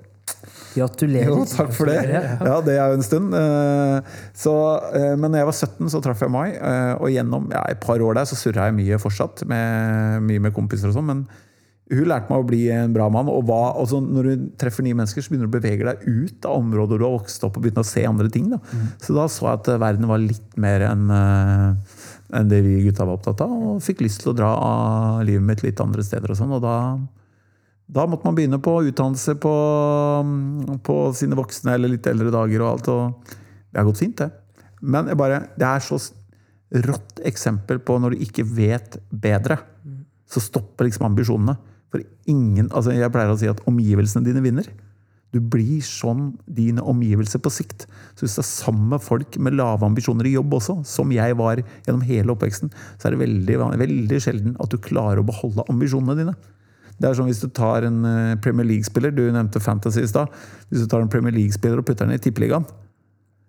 Gratulerer. Jo, takk for det. Ja, det er jo en stund. Eh, Så, eh, men når jeg var 17, så traff jeg Mai. eh, Og gjennom ja, et par år der så surra jeg mye fortsatt, med, mye med kompiser og sånn. Men hun lærte meg å bli en bra mann. Og hva, altså når du treffer nye mennesker, så begynner du å bevege deg ut av områder du har vokst opp og begynner å se andre ting. Da. Så da så jeg at eh, verden var litt mer enn en det vi gutta var opptatt av. Og fikk lyst til å dra av livet mitt litt andre steder og sånn. Og da da måtte man begynne på utdannelse på, på sine voksne eller litt eldre dager og alt. Og det har gått fint, det. Men bare, det er så rått eksempel på når du ikke vet bedre, så stopper liksom ambisjonene. For ingen, altså Jeg pleier å si at omgivelsene dine vinner. Du blir som dine omgivelser på sikt. Så hvis det er sammen med folk med lave ambisjoner i jobb også, som jeg var gjennom hele oppveksten, så er det veldig, veldig sjelden at du klarer å beholde ambisjonene dine. Det er som hvis du tar en eh, Premier League-spiller, du nevnte Fantasy i stad. Hvis du tar en Premier League-spiller og putter den i Tippeligaen,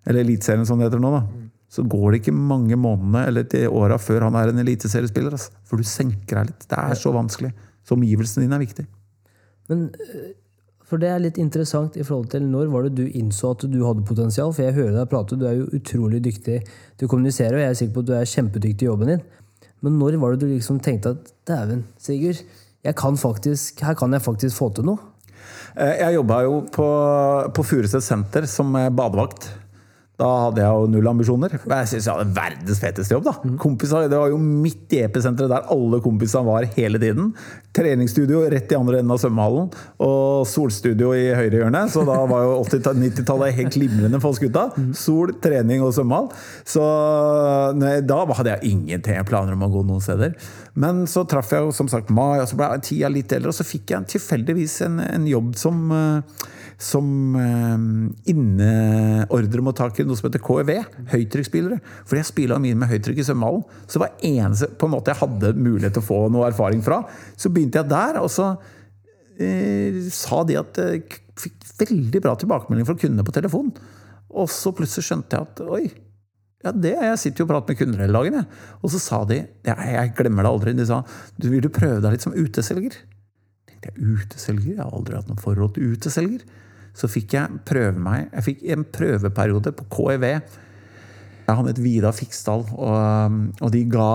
eller Eliteserien som det heter nå, da, så går det ikke mange månedene eller åra før han er en eliteseriespiller. Altså. For du senker deg litt. Det er så vanskelig. Så omgivelsene dine er viktig. Men eh, for det er litt interessant i forhold til når var det du innså at du hadde potensial? For jeg hører deg prate, du er jo utrolig dyktig til å kommunisere, og jeg er sikker på at du er kjempedyktig i jobben din. Men når var det du liksom tenkte at dæven, Sigurd, kan faktisk, her kan jeg faktisk få til noe? Eh, jeg jobba jo på, på Furuset senter som badevakt. Da hadde jeg jo null ambisjoner. Men Jeg syns jeg hadde verdens feteste jobb. da. Kompiser, det var jo midt i episenteret der alle kompisene var hele tiden. Treningsstudio rett i andre enden av svømmehallen, og solstudio i høyre hjørne. Så da var jo 80-90-tallet helt glimrende for oss gutta. Sol, trening og svømmehall. Så nei, da hadde jeg ingenting planer om å gå noen steder. Men så traff jeg jo som sagt Mai, og så ble tida litt eldre, og så fikk jeg tilfeldigvis en, en jobb som uh, som eh, inneordremottaker noe som heter KEV. Høytrykksspillere. Fordi jeg spilla mye med høytrykk i svømmehallen. Så var eneste på en måte jeg hadde mulighet til å få noe erfaring fra. Så begynte jeg der, og så eh, sa de at jeg eh, fikk veldig bra tilbakemelding fra kundene på telefon. Og så plutselig skjønte jeg at oi, ja, det, jeg sitter jo og prater med kunder hele dagen. Jeg. Og så sa de, ja, jeg glemmer det aldri, de sa du vil du prøve deg litt som uteselger? Jeg tenkte jeg, uteselger? Jeg har aldri hatt noe forhold til uteselger så fikk jeg prøve meg Jeg fikk en prøveperiode på KEV. Han het Vidar Fiksdal, og, og, de ga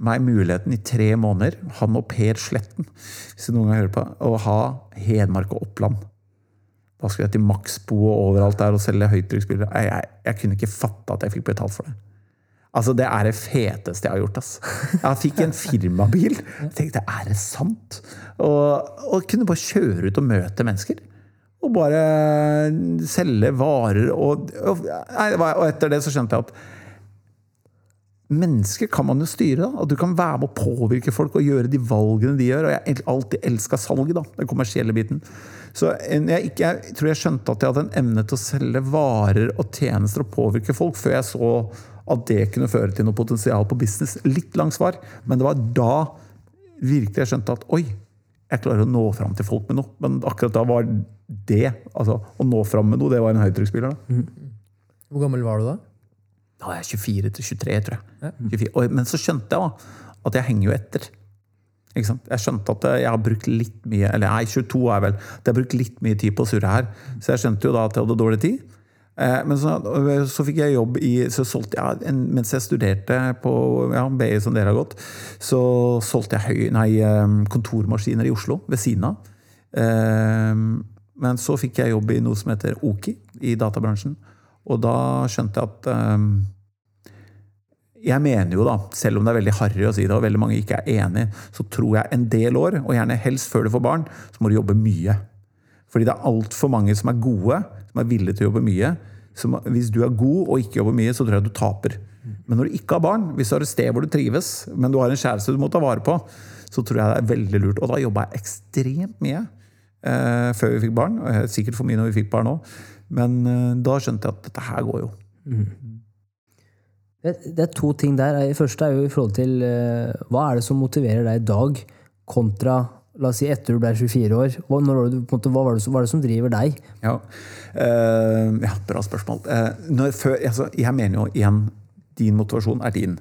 meg muligheten i tre måneder, han og Per Sletten, hvis du noen gang hører på, å ha Hedmark og Oppland. Da skulle jeg til Maxbo og overalt der og selge høytrykksspillere. Jeg, jeg, jeg, kunne ikke fatte at jeg fikk betalt for det. Altså, Det er det feteste jeg har gjort. ass. Jeg fikk en firmabil. Jeg tenkte, er det sant? Og, og kunne bare kjøre ut og møte mennesker og bare selge varer. Og, og, og, etter det så skjønte jeg at mennesker kan man jo styre. da, At du kan være med å påvirke folk og gjøre de valgene de gjør. Og jeg har alltid elska salget, da, den kommersielle biten. Så jeg, ikke, jeg, tror jeg skjønte at jeg hadde en evne til å selge varer og tjenester og påvirke folk, før jeg så at det kunne føre til noe potensial på business. Litt lang svar, men det var da virkelig jeg skjønte at oi, jeg klarer å nå fram til folk med noe. Men akkurat da var det, altså å nå fram med noe, det var en høytrykksspiller. Mm. Hvor gammel var du da? Da var jeg 24 til 23, tror jeg. Ja. 24. men så skjønte jeg da at jeg henger jo etter. Jeg skjønte at jeg har brukt litt mye Eller nei, 22 er vel. Jeg har brukt litt mye tid på å surre her. Så jeg skjønte jo da at jeg hadde dårlig tid. Eh, men så, så, fikk jeg jobb i så solgte jeg, en, Mens jeg studerte på ja, BI, som dere har gått, så solgte jeg høy, nei, eh, kontormaskiner i Oslo ved siden av. Eh, men så fikk jeg jobb i noe som heter Oki, i databransjen. Og da skjønte jeg at Jeg mener jo, da, selv om det er veldig harry å si det, og veldig mange ikke er enig, så tror jeg en del år, og gjerne helst før du får barn, så må du jobbe mye. Fordi det er altfor mange som er gode, som er villige til å jobbe mye. Som, hvis du er god og ikke jobber mye, så tror jeg du taper. Men når du ikke har barn, hvis du har et sted hvor du trives, men du har en kjæreste du må ta vare på, så tror jeg det er veldig lurt. Og da jobba jeg ekstremt mye eh, før vi fikk barn. Og sikkert for mye når vi fikk barn òg. Men eh, da skjønte jeg at dette her går jo. Mm. Det, det, er to ting der. Det første er jo i forhold til eh, hva er det som motiverer deg i dag, kontra La oss si etter du ble 24 år. Hva, du, måte, hva var, det, var, det, som driver deg? Ja, uh, ja bra spørsmål. Når, før, altså, jeg mener jo igjen din motivasjon er din.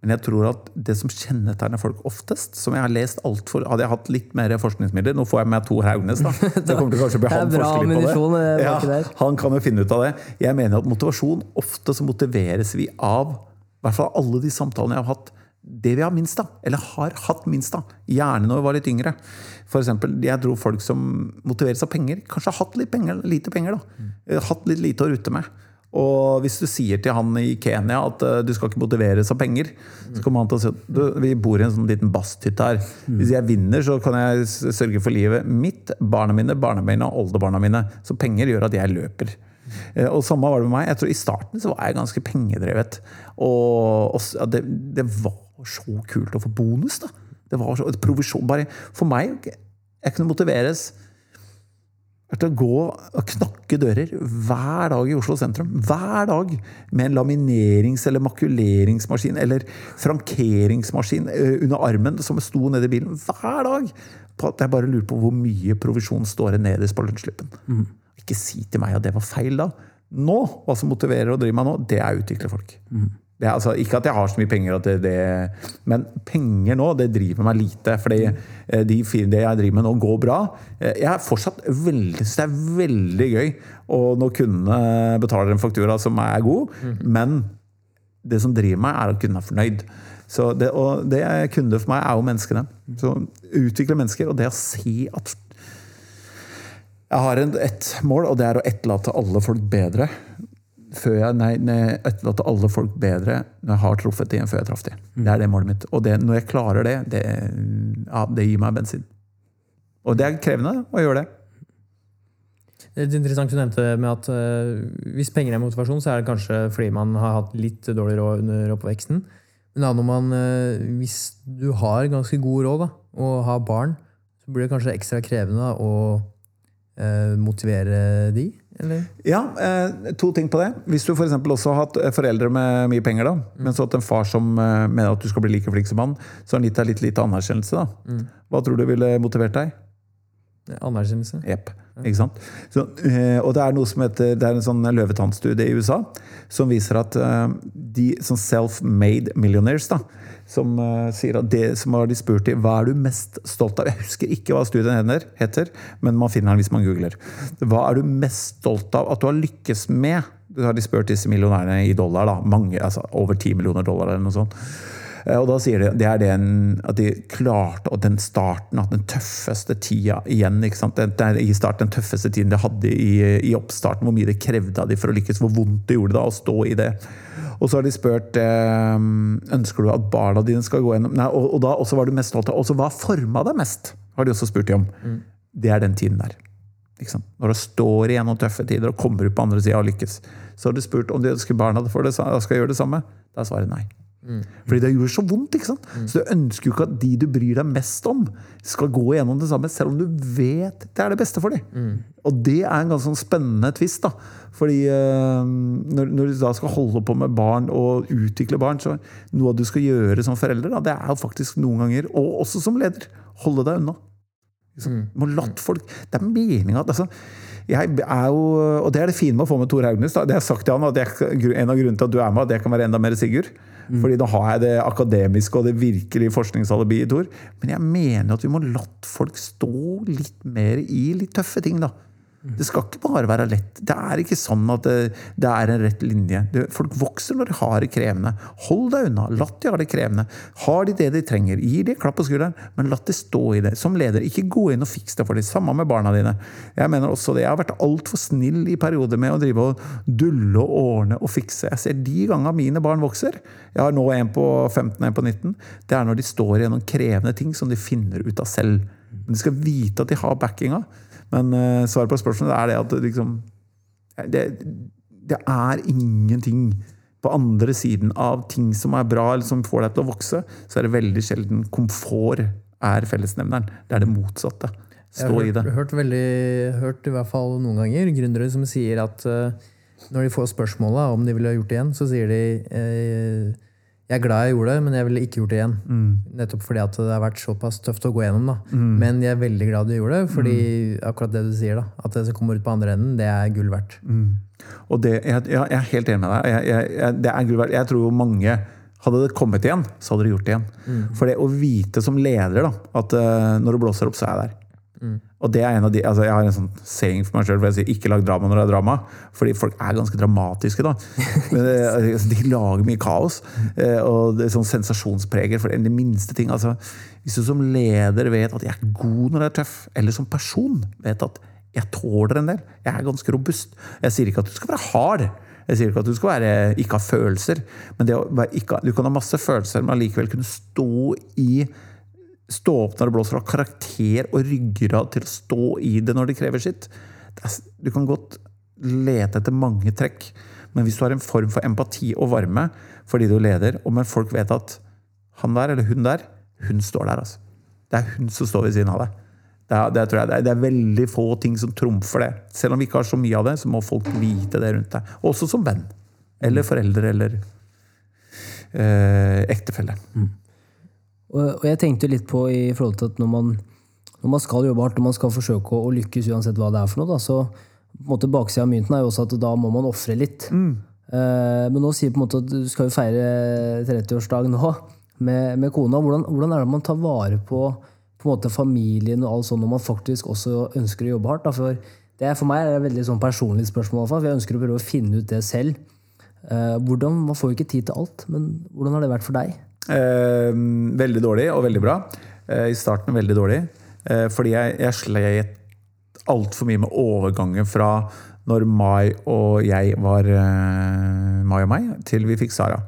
Men jeg tror at det som kjennetegner folk oftest som jeg har lest alt for, Hadde jeg hatt litt mer forskningsmidler Nå får jeg med Tor Haugnes, da. (laughs) Det kommer til kanskje å bli han forsker litt på det. Ja, han kan jo finne ut av det. Jeg mener at motivasjon Ofte så motiveres vi av i hvert fall alle de samtalene jeg har hatt det vi har minst av, eller har hatt minst av. Gjerne når vi var litt yngre. For eksempel, jeg tror folk som motiveres av penger, kanskje har hatt litt penger, lite penger. da. Mm. Hatt litt lite å rutte med. Og hvis du sier til han i Kenya at uh, du skal ikke motiveres av penger, så kommer han til å si at vi bor i en sånn liten basthytte her. Hvis jeg vinner, så kan jeg sørge for livet mitt, barna mine, barna mine og oldebarna mine. Så penger gjør at jeg løper. Uh, og samme var det med meg. Jeg tror I starten så var jeg ganske pengedrevet. Og, og det, det var så kult å få bonus, da. Det var så, provisjon bare For meg Jeg kunne motiveres vært å gå og knakke dører hver dag i Oslo sentrum. Hver dag! Med en laminerings- eller makuleringsmaskin eller frankeringsmaskin eh, under armen som sto nede i bilen. Hver dag! På at jeg bare lurer på hvor mye provisjon står det nederst på lønnsslippen. Ikke si til meg at det var feil da. Nå, hva som motiverer å drive meg nå, det er å utvikle folk. Det er, altså, ikke at jeg har så mye penger, det, det, men penger nå, det driver meg lite. fordi eh, de, det jeg driver med nå, går bra. Eh, Jeg er fortsatt veldig, så det er veldig gøy å når kundene betaler en faktura som er god, men det som driver meg, er at kunden er fornøyd. Så det, og det er kunder for meg er jo menneskene. Så utvikle mennesker, og det å si at jeg har en, et mål, og det er å etterlate alle folk bedre. Før jeg, nei, nei, etterlate alle folk bedre når jeg har truffet dem før jeg traff dem. Det er det målet mitt. Og det, når jeg klarer det, det, ja, det gir meg bensin. Og det er krevende å gjøre det. Det er interessant du nevnte med at uh, hvis penger er motivasjon, så er det kanskje fordi man har hatt litt dårlig råd under oppveksten. Men da når man, uh, hvis du har ganske god råd da, og har barn, så blir det kanskje ekstra krevende å uh, motivere de? Eller? Ja, eh, to ting på det. Hvis du f.eks. også har hatt eh, foreldre med mye penger, da, men så hatt en far som eh, mener at du skal bli like flink som han, så har han gitt deg litt lite anerkjennelse. da. Hva tror du ville motivert deg? Anerkjennelse? Jepp. Ikke sant? Så, og det er noe som heter, det er en sånn løvetannstudie i USA som viser at de sånn self-made millionaires da, som eh, sier at det som har de spurt i hva er du mest stolt av? Jeg husker ikke hva studien heter, men man finner den hvis man googler. Hva er du mest stolt av at du har lykkes med? Det har de spurt disse millionærene i dollar. da, mange, altså Over 10 millioner dollar eller noe sånt. Eh, Og da sier de det er den, at de klarte og den starten, at den tøffeste tida igjen. ikke sant? Det det er i starten den tøffeste tiden de hadde i, i oppstarten. Hvor mye det krevde av de for å lykkes. Hvor vondt det gjorde da å stå i det. Og så har de spurt eh, ønsker du at barna dine skal gå gjennom Nei, og, og da også var du mest stolt av Også hva forma deg mest, har de også spurt de om. Det er den tiden der. Når du står igjennom tøffe tider og kommer ut på andre sida og lykkes. Så har du spurt om de ønsker barna for det, skal gjøre det samme. Da er svaret nei. Fordi det gjør så vondt. ikke sant? Så du ønsker jo ikke at de du bryr deg mest om, skal gå gjennom det samme, selv om du vet det er det beste for dem. Og det er en ganske sånn spennende tvist. da. Fordi eh, når, når du da skal holde på med barn og utvikle barn, så noe du skal gjøre som forelder, da, det er jo faktisk noen ganger, og også som leder, holde deg unna. Liksom, må latt folk Det er meninga altså, jeg er jo, Og det er det fine med å få med Tor Haugnes. Da. Det har jeg sagt til han, at jeg, En av grunnene til at du er med, at jeg kan være enda mer Sigurd. Fordi da har jeg det akademiske og det virkelige forskningsalibiet i Tor. Men jeg mener at vi må latt folk stå litt mer i litt tøffe ting. da. Det skal ikke bare være lett. Det er ikke sånn at det, det er en rett linje. Det, folk vokser når de har det krevende. Hold deg unna. La de ha det krevende. Har de det de trenger, gi de en klapp på skulderen, men la de stå i det. Som leder, ikke gå inn og fiks det for dem. Samme med barna dine. Jeg mener også det. Jeg har vært altfor snill i perioder med å drive og dulle og ordne og fikse. Jeg ser de gangene mine barn vokser. Jeg har nå en på 15 og en på 19. Det er når de står i noen krevende ting som de finner ut av selv. Men de skal vite at de har backinga. Men uh, svaret på spørsmålet er det at liksom det, det er ingenting på andre siden av ting som er bra, eller som får deg til å vokse, så er det veldig sjelden komfort er fellesnevneren. Det er det motsatte. Jeg Stå har i det. hørt, hørt, veldig, hørt i hvert fall noen ganger gründere som sier at uh, når de får spørsmålet om de ville ha gjort det igjen, så sier de eh, jeg er glad jeg gjorde det, men jeg ville ikke gjort det igjen. Mm. Nettopp fordi at det har vært såpass tøft å gå gjennom. da. Men jeg er veldig glad du gjorde det, fordi Mm. akkurat det du sier, da, at det som kommer ut på andre enden, det er gull verdt. Og det, jeg, jeg er helt enig med deg. Jeg, jeg, jeg, det er gull verdt. jeg tror jo mange hadde det kommet igjen, så hadde de gjort det igjen. For det å vite som leder da, at uh, når det blåser opp, så er jeg der. Og det er en av de, altså Jeg har en sånn saying for meg sjøl hvor jeg sier 'ikke lag drama når det er drama'. Fordi folk er ganske dramatiske, da. (laughs) Men det, altså, de lager mye kaos. eh, Og det er sånn sensasjonspreger for de minste ting. altså Hvis du som leder vet at jeg er god når jeg er tøff, eller som person vet at jeg tåler en del, jeg er ganske robust Jeg sier ikke at du skal være hard. Jeg sier ikke at du skal være, ikke ha følelser. men det å ikke, Du kan ha masse følelser, men allikevel kunne stå i stå opp når det blåser, ha karakter og ryggrad til å stå i det når det krever sitt. Du kan godt lete etter mange trekk, men hvis du har en form for empati og varme fordi du leder, og men folk vet at han der eller hun der, hun står der, altså. Det er hun som står ved siden av deg. Det er, det, tror jeg, det, er, det er veldig få ting som trumfer det. Selv om vi ikke har så mye av det, så må folk vite det rundt deg. Også som venn. Eller foreldre, eller eh, ektefelle. Og, og jeg tenkte litt på i forhold til at når man, når man skal jobbe hardt, når man skal forsøke å, å lykkes uansett hva det er for noe, da, så på en måte baksida av mynten er jo også at da må man ofre litt. Eh, men nå sier på en måte at du skal jo feire 30-årsdag nå med, med kona. Hvordan, hvordan er det man tar vare på, på en måte familien og alt sånt når man faktisk også ønsker å jobbe hardt? Da? For, det er, for meg er det et veldig sånn personlig spørsmål, for jeg ønsker å prøve å finne ut det selv. Eh, hvordan, Man får jo ikke tid til alt, men hvordan har det vært for deg? Eh, veldig dårlig og veldig bra. Eh, I starten veldig dårlig. Eh, fordi jeg, jeg slet altfor mye med overgangen fra når Mai og jeg var Mai og meg, til vi fikk Sara.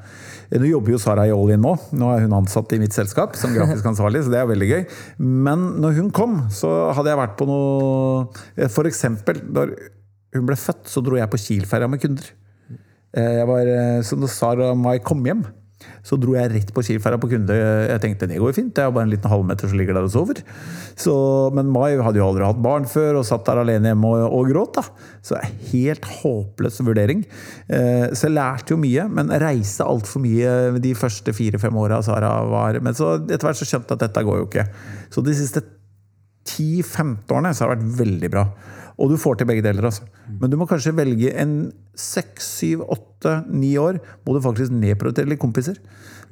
Nå jobber jo Sara i All In nå. Nå er hun ansatt i mitt selskap som grafisk ansvarlig, så det er veldig gøy. Men når hun kom, så hadde jeg vært på noe For eksempel, når hun ble født, så dro jeg på Kiel-ferja med kunder. Jeg var, så når Sara og Mai kom hjem, så dro jeg rett på Kiel-ferja på kunde. Jeg tenkte det går jo fint, det er bare en liten halvmeter som ligger der og sover. Så, men Mai hadde jo aldri hatt barn før og satt der alene hjemme og, og gråt. da. Så helt håpløs vurdering. Eh, Så jeg lærte jo mye, men reiste altfor mye de første fire-fem åra Sara var Men så etter hvert så skjønte jeg at dette går jo ikke. Så de siste 10-15 årene så har det vært veldig bra. Og du får til begge deler. altså. Men du må kanskje velge en 6-7-8-9 år må du faktisk nedprioritere litt kompiser.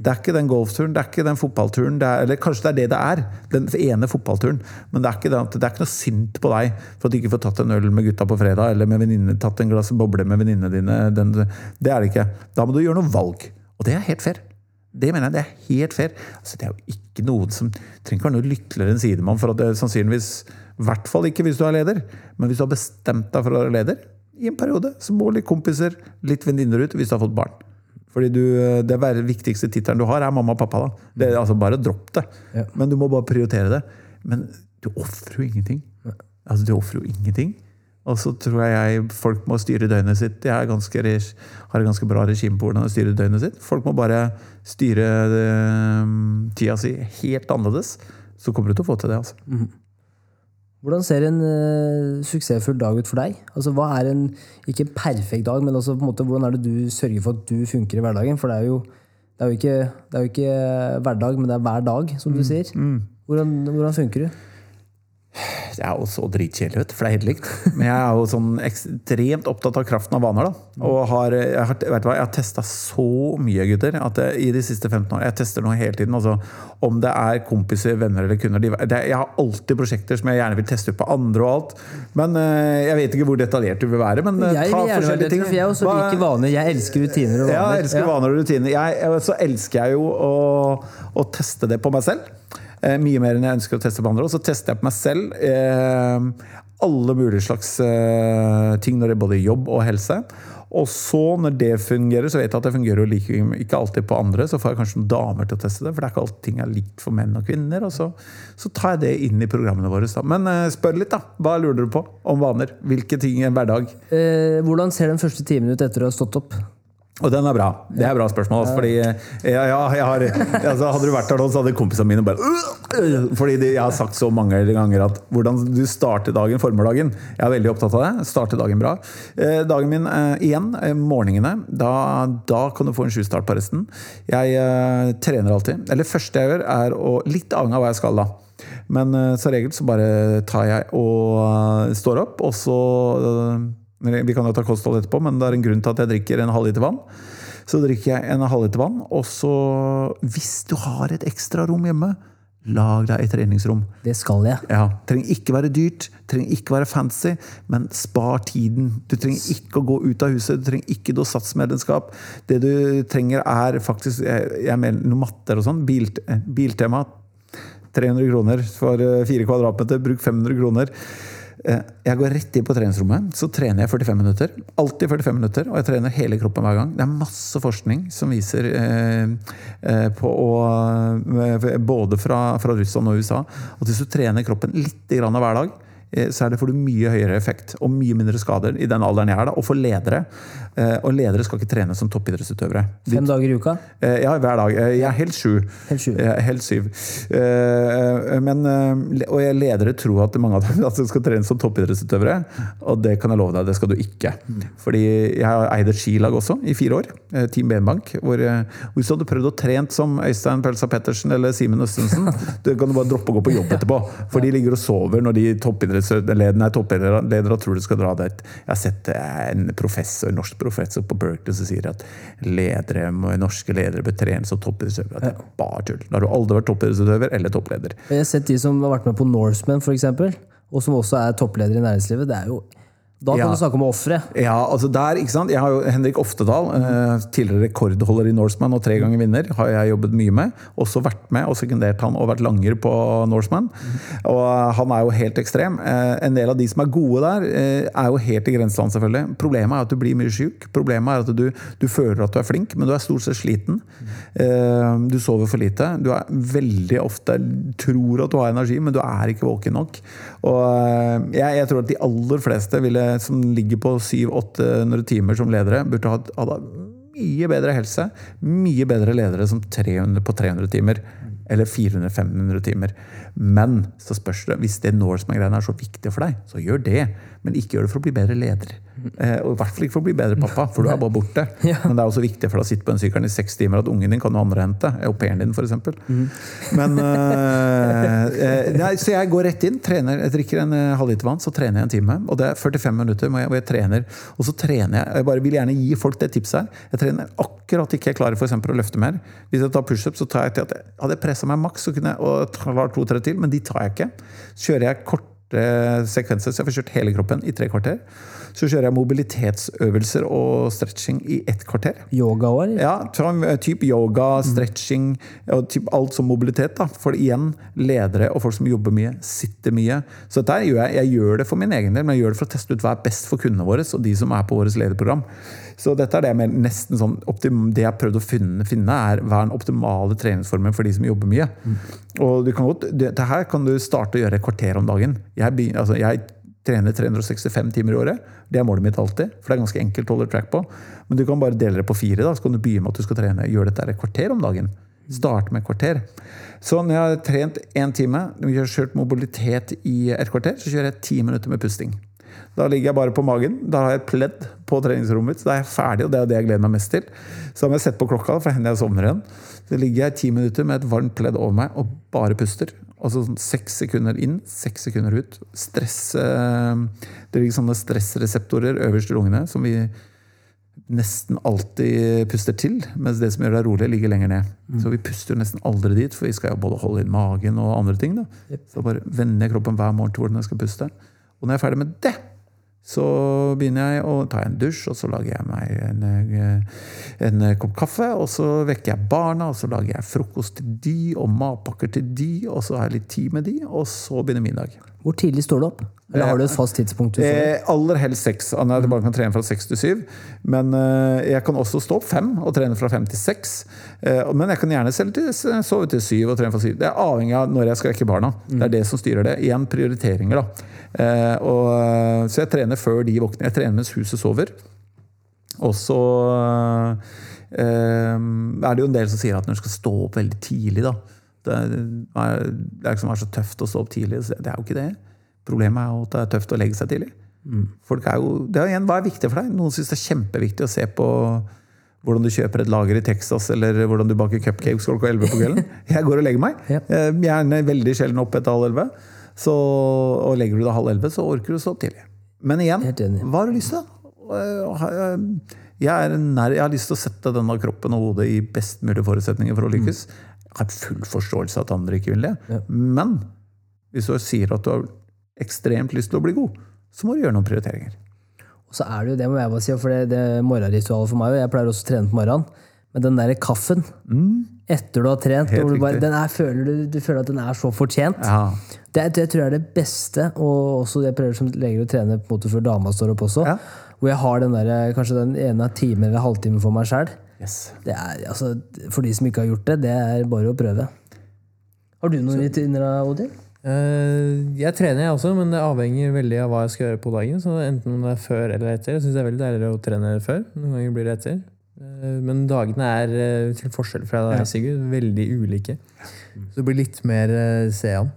Det er ikke den golfturen, det er ikke den fotballturen. Det er, eller kanskje det er det det er, den ene fotballturen. Men det er ikke, det, det er ikke noe sint på deg for at du ikke får tatt en øl med gutta på fredag, eller med venninne, tatt en glass boble med venninnene dine. Den, det er det ikke. Da må du gjøre noe valg. Og det er helt fair. Det mener jeg det er helt fair. Altså, det er jo ikke noen som trenger ikke være noe lykkeligere enn sidemann for at det sannsynligvis I hvert fall ikke hvis du er leder. Men hvis du har bestemt deg for å være leder i en periode, så må litt kompiser, litt venninner ut hvis du har fått barn. Fordi du, Det viktigste tittelen du har, er mamma og pappa. da. Det, er altså Bare dropp det. Ja. Men du må bare prioritere det. Men du ofrer jo ingenting. Altså, du ofrer jo ingenting. Og så tror jeg folk må styre døgnet sitt. Jeg ganske, har et ganske bra regime på hvordan de styrer døgnet sitt. Folk må bare styre eh, tida si helt annerledes. Så kommer du til å få til det. altså. Hvordan ser en uh, suksessfull dag ut for deg? Altså, hva er en, Ikke en perfekt dag, men også på en måte, hvordan er det du sørger for at du funker i hverdagen? For det er jo, det er jo, ikke, det er jo ikke hverdag, men det er hver dag, som du sier. Hvordan, hvordan funker du? Det er jo så dritkjedelig, vet du, for det er helt likt. (laughs) Men jeg er jo sånn ekstremt opptatt av kraften av vaner. da. Og har, jeg har, vet hva, jeg har testa så mye, gutter, at jeg, i de siste 15 årene Jeg tester noe hele tiden. altså Om det er kompiser, venner eller kunder. De, det, jeg har alltid prosjekter som jeg gjerne vil teste ut på andre og alt. Men eh, jeg vet ikke hvor detaljert du vil være. Men eh, Jeg ta forskjellige ting. for jeg også liker vaner. Jeg elsker rutiner og ja, jeg elsker vaner og rutiner. Jeg, jeg- så elsker jeg jo å, å teste det på meg selv. Eh, mye mer enn jeg ønsker å teste på andre. Og så tester jeg på meg selv eh, alle mulige slags eh, ting når det er både jobb og helse. Og så, når det fungerer, så vet jeg at det fungerer like, ikke alltid på andre. Så får jeg kanskje noen damer til å teste det, for det er ikke alltid ting er likt for menn og kvinner. Og så, så tar jeg det inn i programmene våre. Da. Men spør litt, da. Hva lurer du på om vaner? Hvilke ting i en hverdag? Eh, hvordan ser den første timen ut etter å ha stått opp? Og den er bra. Det er bra spørsmål. Altså, fordi ja, ja, jeg har, altså, Hadde du vært der nå, så hadde kompisene mine bare «Øh!» Fordi de, jeg har sagt så mange ganger at hvordan du starter dagen, formiddagen Jeg er veldig opptatt av det. Starte dagen bra. Eh, dagen min eh, igjen, eh, morgenene. Da, da kan du få en sjustart på resten. Jeg eh, trener alltid. Eller første jeg gjør, er å Litt avhengig av hva jeg skal, da. Men eh, som regel så bare tar jeg og eh, står opp, og så eh, Vi kan jo ta kosthold etterpå, men det er en grunn til at jeg drikker en halvliter vann. Så drikker jeg en halvliter vann, og så Hvis du har et ekstra rom hjemme, lag deg et treningsrom. Det skal jeg. Ja, Trenger ikke være dyrt, trenger ikke være fancy, men spar tiden. Du trenger ikke å gå ut av huset, du trenger ikke noe satsmedlemskap. Det du trenger, er faktisk jeg, jeg mener noe matter og sånn. Bil, eh, biltema. 300 kroner for eh, fire kvadratmeter. Bruk 500 kroner. Eh, Jeg går rett inn på treningsrommet, så trener jeg 45 minutter. Alltid 45 minutter, og jeg trener hele kroppen hver gang. Det er masse forskning som viser eh, eh, på å, eh, Både fra, fra Russland og USA at hvis du trener kroppen litt grann hver dag, så er det får du mye høyere effekt og mye mindre skader i den alderen jeg er, da, og for ledere. Eh, og ledere skal ikke trene som toppidrettsutøvere. Fem dager i uka? eh, ja, hver dag. Eh, Jeg er helt sju. Helt syv. Eh, men, og jeg ledere tror at mange av dem at (laughs) de skal trene som toppidrettsutøvere. Og det kan jeg love deg, det skal du ikke. Fordi jeg har eid et skilag også i fire år. Team Benbank. Hvor, hvis du hadde prøvd å trent som Øystein Pelsa Pettersen eller Simen Østensen, (laughs) du kan du bare droppe å gå på jobb etterpå. For de ligger og sover når de toppidrettslederne er toppidrettsledere og tror du skal dra dit. Jeg har sett en professor, norsk professor på Berkeley som sier at ledere, norske ledere bør trenes som toppidrettsutøvere. Det er bare tull. Da har du aldri vært toppidrettsutøver eller toppleder. Jeg har sett de som har vært med på Norseman, eksempel, og som også er toppledere i næringslivet. Det er jo, da kan Ja. du snakke om ofre. Ja, altså der, ikke sant? Jeg har jo Henrik Oftedal, eh, tidligere rekordholder i Norseman og tre ganger vinner, har jeg jobbet mye med. Også vært med og sekundert han og vært langer på Norseman. Og han er jo helt ekstrem. Eh, En del av de som er gode der, eh, er jo helt i grenseland, selvfølgelig. Problemet er at du blir mye syk. Problemet er at du, du føler at du er flink, men du er stort sett sliten. Du sover for lite. Du er veldig ofte tror at du har energi, men du er ikke våken nok. Og jeg, jeg tror at de aller fleste ville, som ligger på 700-800 timer som ledere, burde ha hadde mye bedre helse. Mye bedre ledere som 300 på 300 timer. Eller 400-500 timer. Men så spørs det, hvis det Norseman-greiene er så viktig for deg, så gjør det. Men ikke gjør det for å bli bedre leder. Eh, og i hvert fall ikke for å bli bedre pappa, for du er bare borte. (laughs) Men det er også viktig for deg å sitte på den sykkelen i seks timer at ungen din kan noe andre hente. Au pairen din, f.eks. Men (laughs) eh, nei, Så jeg går rett inn, trener, jeg drikker en halvliter vann, så trener jeg en time. Og det er 45 minutter hvor jeg, hvor jeg trener. Og så trener jeg Jeg bare vil gjerne gi folk det tipset her. Jeg trener akkurat ikke jeg klarer for eksempel, å løfte mer. Hvis jeg tar pushup, så tar jeg til at jeg, hadde jeg pressa meg maks, så kunne jeg og klart to-tre til, men de tar jeg ikke. Så kjører jeg korte sekvenser, så jeg får kjørt hele kroppen i tre kvarter. Så kjører jeg mobilitetsøvelser og stretching i ett kvarter. Yoga òg, eller? Ja, eh, typ yoga, stretching og typ alt som mobilitet. da. For igjen, ledere og folk som jobber mye, sitter mye. Så dette gjør jeg, jeg gjør det for min egen del, men jeg gjør det for å teste ut hva er best for kundene våre og de som er på vårt lederprogram. Så dette er det, med nesten sånn, optim, det jeg har prøvd å finne, finne, er hva er den optimale treningsformen for de som jobber mye. Og du kan godt, det, det her kan du starte å gjøre et kvarter om dagen. Jeg, begynner, altså, jeg trener 365 timer i året. Det er målet mitt alltid. For det er ganske enkelt å holde track på. Men du kan bare dele det på fire. da, Så kan du begynne med at du skal trene. Gjør dette et kvarter om dagen. Start med et kvarter. Så når jeg har trent én time, når jeg har kjørt mobilitet i et kvarter, så kjører jeg ti minutter med pusting. Da ligger jeg bare på magen. Da har jeg et pledd på treningsrommet mitt. Så da er jeg ferdig, og det er det jeg gleder meg mest til. Så har jeg sett på klokka, for det hender jeg sovner igjen. Så ligger jeg ti minutter med et varmt pledd over meg og bare puster. Altså sånn seks sekunder inn, seks sekunder ut. Stress Det ligger sånne stressreseptorer øverst i lungene som vi nesten alltid puster til, mens det som gjør deg rolig, ligger lenger ned. Så vi puster nesten aldri dit, for vi skal jo både holde inn magen og andre ting. Da. Så bare vender kroppen hver morgen til hvordan jeg skal puste. Og når jeg er ferdig med det, så begynner jeg å ta en dusj, og så lager jeg meg en, eh, en kopp kaffe. Og så vekker jeg barna, og så lager jeg frokost til de, og matpakker til de, og så har jeg litt tid med de, og så begynner min dag. Hvor tidlig står du opp? Eller har du et fast tidspunkt? du? Eh, aller helst seks. Han er tilbake kan trene fra seks til syv. Men eh, jeg kan også stå opp fem og trene fra fem til seks. Eh, men jeg kan gjerne selv til, sove til syv og trene fra syv. Det er avhengig av når jeg skal vekke barna. Det er det som styrer det. Igjen prioriteringer, da. Eh, og, så jeg trener før de våkner. Jeg trener mens huset sover. Og så eh, er det jo en del som sier at når du skal stå opp veldig tidlig, da Det er, det er liksom er så tøft å stå opp tidlig. Det er jo ikke det. Problemet er jo at det er tøft å legge seg tidlig. Folk er jo, det er igjen, Hva er viktig for deg? Noen syns det er kjempeviktig å se på hvordan du kjøper et lager i Texas, eller hvordan du baker cupcakes klokka 11 på kvelden. (laughs) Jeg går og legger meg. Eh, Gjerne veldig sjelden opp etter halv elleve. Så, og legger du deg halv elleve, så orker du å stå opp tidlig. Men igjen, hva har du lyst til? Eh, Jeg, er nær, jeg har lyst til å sette denne kroppen og hodet i best mulig forutsetninger for å lykkes. Jeg har full forståelse av at andre ikke vil det. Men hvis du sier at du har ekstremt lyst til å bli god, så må du gjøre noen prioriteringer. Og så er det jo det, må jeg bare si, for det, det morgenritualet for meg, og jeg pleier også å trene på morgenen, men den derre kaffen etter du har trent, du, bare, den er, føler du, du føler at den er så fortjent. Ja. Det, det tror jeg er det beste, og også det jeg prøver som leger å trene på en måte før dama står opp også. Ja. Hvor jeg har den der, kanskje den ene timen eller halvtimen for meg sjøl. Yes. Det er, altså, for de som ikke har gjort det, det er bare å prøve. Har du noen rutiner, Odin? Uh, jeg trener, jeg også, men det avhenger veldig av hva jeg skal gjøre på dagen. Så enten om det er før eller etter. Jeg syns det er veldig deilig å trene før. Noen ganger blir det etter. Uh, Men dagene er, uh, til forskjell fra deg, Sigurd, veldig ulike. Så det blir litt mer eh, sean.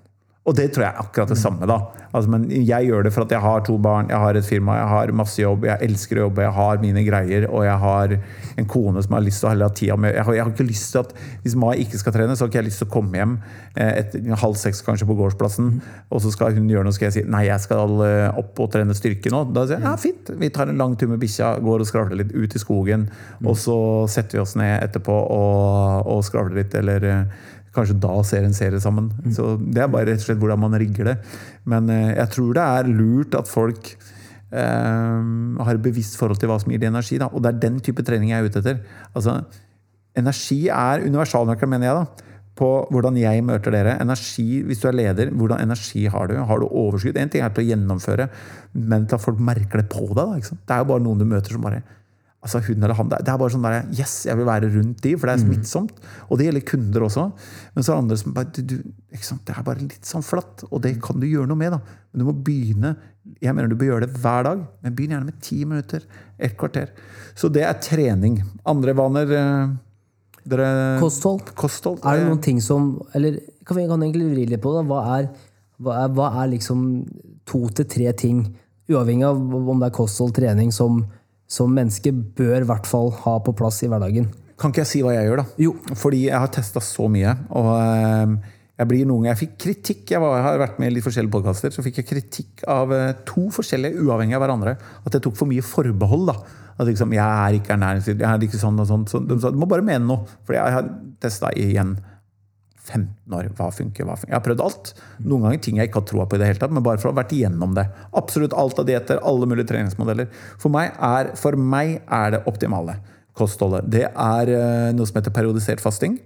Og det tror jeg er akkurat det samme, da. Altså, men jeg gjør det for at jeg har to barn, jeg har et firma, jeg har masse jobb, jeg elsker å jobbe, jeg har mine greier, og jeg har en kone som har lyst til å ha tida med jeg har, jeg har ikke lyst til at Hvis Mai ikke skal trene, så har ikke jeg lyst til å komme hjem eh, etter halv seks kanskje på gårdsplassen, og så skal hun gjøre noe, skal jeg si nei, jeg skal eh, opp og trene styrke nå. Da sier jeg ja, fint, vi tar en lang tur med bikkja, går og skravler litt ut i skogen, og så setter vi oss ned etterpå og, og skravler litt, eller eh, Kanskje da ser en serie sammen. Så Det er bare rett og slett hvordan man rigger det. Men eh, jeg tror det er lurt at folk eh, har et bevisst forhold til hva som gir dem energi. Da. Og det er den type trening jeg er ute etter. Altså, energi er universalnøkkelen, mener jeg. da på hvordan jeg møter dere. Energi, Hvis du er leder, hvordan energi har du? Har du overskudd? En ting er til å gjennomføre, men til at folk merker det på deg. Da? Det er jo bare noen du møter som bare altså hun eller han, Det er bare sånn der, Yes, jeg vil være rundt de, for det er smittsomt. Og det gjelder kunder også. Men så er det andre som bare du? Det er bare litt sånn flatt, og det kan du gjøre noe med. da. Men du må begynne Jeg mener du bør gjøre det hver dag, men begynn gjerne med ti minutter. Et kvarter. Så det er trening. Andre vaner eh, dere, Kosthold. Kosthold. Er det noen ting som Eller kan vi kan egentlig vri litt på det. Hva er, hva er, hva er liksom to til tre ting, uavhengig av om det er kosthold, trening, som, som mennesker bør i hvert fall ha på plass i hverdagen? Kan ikke jeg si hva jeg gjør, da? Jo. Fordi jeg har testa så mye. Og eh, jeg blir noen Jeg fikk kritikk. Jeg, var, jeg har vært med i litt forskjellige podkaster. Så fikk jeg kritikk av eh, to forskjellige, uavhengig av hverandre. At jeg tok for mye forbehold. da At liksom, jeg er ikke ernæringsfylt, jeg er ikke sånn og sånn. Så de sa du må bare mene noe. For jeg har testa igjen 15 år. Hva funker, hva funker. Jeg har prøvd alt. Noen ganger ting jeg ikke har troa på i det hele tatt, men bare for å ha vært igjennom det. Absolutt alt av dietter, alle mulige treningsmodeller. For meg er, for meg er det optimale kostholdet. Det er eh, noe som heter periodisert fasting.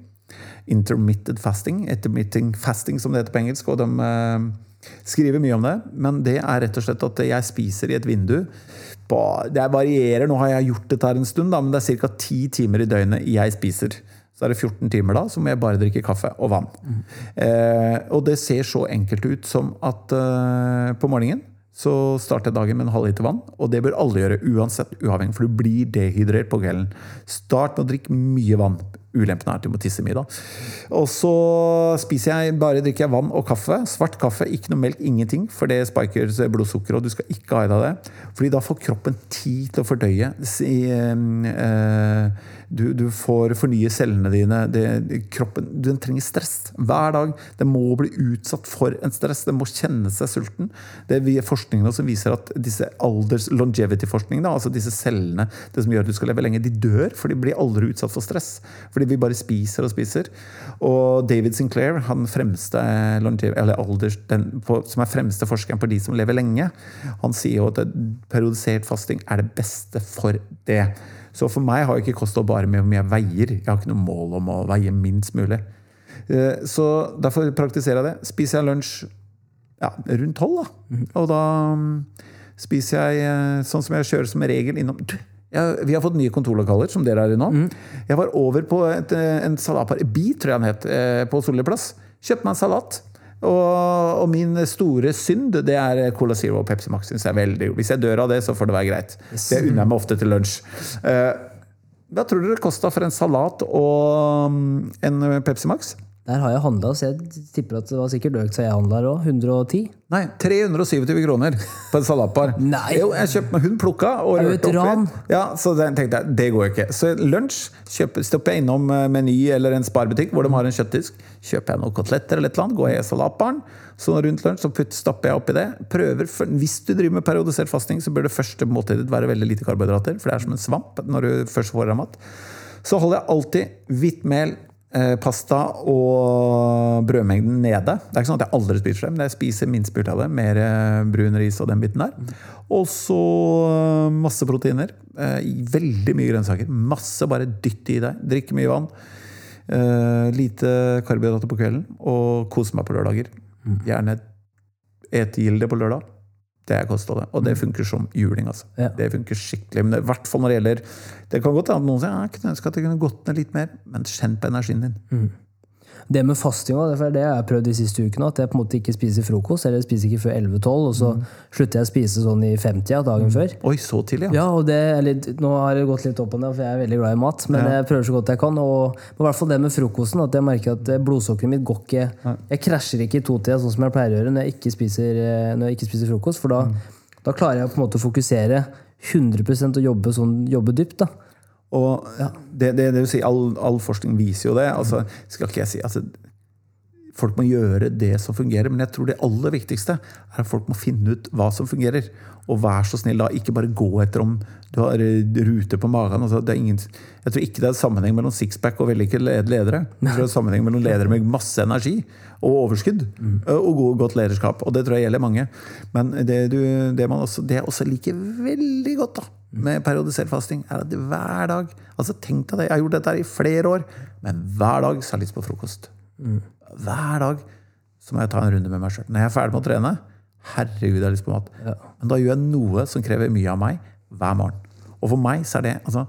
Intermittent fasting. Intermitting fasting, som det heter på engelsk. Og de eh, skriver mye om det. Men det er rett og slett at jeg spiser i et vindu. Det varierer. Nå har jeg gjort dette her en stund, men det er ca. ti timer i døgnet jeg spiser. Så er det 14 timer da, så må jeg bare drikke kaffe og vann. Eh, og det ser så enkelt ut som at eh, på morgenen så starter dagen med en halv liter vann. Og det bør alle gjøre, uansett uavhengig, for du blir dehydrert på kvelden. Start med å drikke mye vann. Ulempen er at du må tisse mye, da. Og så spiser jeg bare drikker jeg vann og kaffe. Svart kaffe, ikke noe melk, ingenting. For det spiker blodsukker, og du skal ikke ha i deg det. Fordi da får kroppen tid til å fordøye. Si, eh, du, du, får fornye cellene dine. Det, kroppen den trenger stress hver dag. Den må bli utsatt for en stress. Den må kjenne seg sulten. Det er forskningen som viser at disse alders longevity-forskningene, altså disse cellene, det som gjør at du skal leve lenge, de dør, for de blir aldri utsatt for stress. Fordi vi bare spiser og spiser. Og David Sinclair, han fremste alders, den, på, som er fremste forskeren på de som lever lenge, han sier jo at periodisert fasting er det beste for det. Så for meg har ikke kosthold bare med hvor mye jeg veier. Jeg har ikke noe mål om å veie minst mulig. Så derfor praktiserer jeg det. Spiser jeg lunsj ja, rundt tolv, da. Og da spiser jeg sånn som jeg kjører som regel innom jeg, vi har fått nye kontorlokaler, som dere er i nå. Mm. Jeg var over på et, en salatbar Bi, tror jeg han het, på Solli plass. Kjøpte meg en salat. Og, og, min store synd det er Cola Zero og Pepsi Max. Synes jeg veldig Hvis jeg dør av det, så får det være greit. Det unner jeg meg ofte til lunsj. Hva tror dere det kosta for en salat og en Pepsi Max? Der har jeg handla, så jeg tipper at det var sikkert økt så jeg handla òg. 110? Nei, 327 kroner på en salatbar. (laughs) Nei. Jo, jeg kjøpte meg Hun plukka og Er et ran? Ja, så den tenkte jeg, det går ikke. Så lunsj kjøper, stopper jeg innom Meny eller en sparbutikk hvor de har en kjøttdisk. Kjøper jeg noen koteletter eller et eller annet, går jeg i salatbaren. Så rundt lunsj så putt, stapper jeg oppi det. Prøver, Hvis du driver med periodisert fasting, så bør det første måltidet være veldig lite karbohydrater. For det er som en svamp når du først får deg mat. Så holder jeg alltid hvitt mel, pasta og brødmengden nede. Det er ikke sånn at jeg aldri spiser det, men jeg spiser minst mulig av det. Mer brun ris og den biten der. Og så masse proteiner. Veldig mye grønnsaker. Masse, bare dytt i deg. Drikke mye vann. Lite karbohydrater på kvelden. Og kose meg på lørdager. Gjerne et gilde på lørdag. Det er kostholdet. Og det funker som juling. altså. Ja. Det funker skikkelig. Men i hvert fall når det gjelder Det kan godt hende noen sier ja, jeg kunne ønske at jeg kunne gått ned litt mer, men kjenn på energien din. Det med fasting det er det har jeg prøvd de siste ukene. At jeg på en måte ikke spiser frokost, eller jeg spiser ikke før 11-12, og så slutter jeg å spise sånn i 50 dagen før. Oi, så tidlig, ja. Ja, og det er litt, Nå har det gått litt opp og ned, for jeg er veldig glad i mat. Men jeg prøver så godt jeg kan. Og i hvert fall det med frokosten. At jeg merker at blodsukkeret mitt går ikke Jeg krasjer ikke i totida sånn som jeg pleier å gjøre når jeg ikke spiser, eh, når jeg ikke spiser frokost. For da, da klarer jeg på en måte å fokusere 100% og jobbe, sånn, jobbe dypt. da. Og det, det, det vil si, all, all forskning viser jo det. Altså, skal ikke jeg si altså, Folk må gjøre det som fungerer, men jeg tror det aller viktigste er at folk må finne ut hva som fungerer. Og vær så snill, da, ikke bare gå etter om du har ruter på magen. Altså, det ingen, jeg tror ikke det er sammenheng mellom sixpack og vellykkede ledere. Jeg tror det er sammenheng mellom ledere med masse energi og overskudd og godt lederskap. Og det tror jeg gjelder mange. Men det, du, det, man også, det jeg også liker veldig godt da, med periodisert fasting, er at hver dag altså Tenk deg det, jeg har gjort dette her i flere år, men hver dag så er jeg litt på frokost. Hver dag så må jeg ta en runde med meg sjøl. Når jeg er ferdig med å trene, herregud, jeg har lyst på mat. Men da gjør jeg noe som krever mye av meg, hver morgen. Og for meg så er det altså,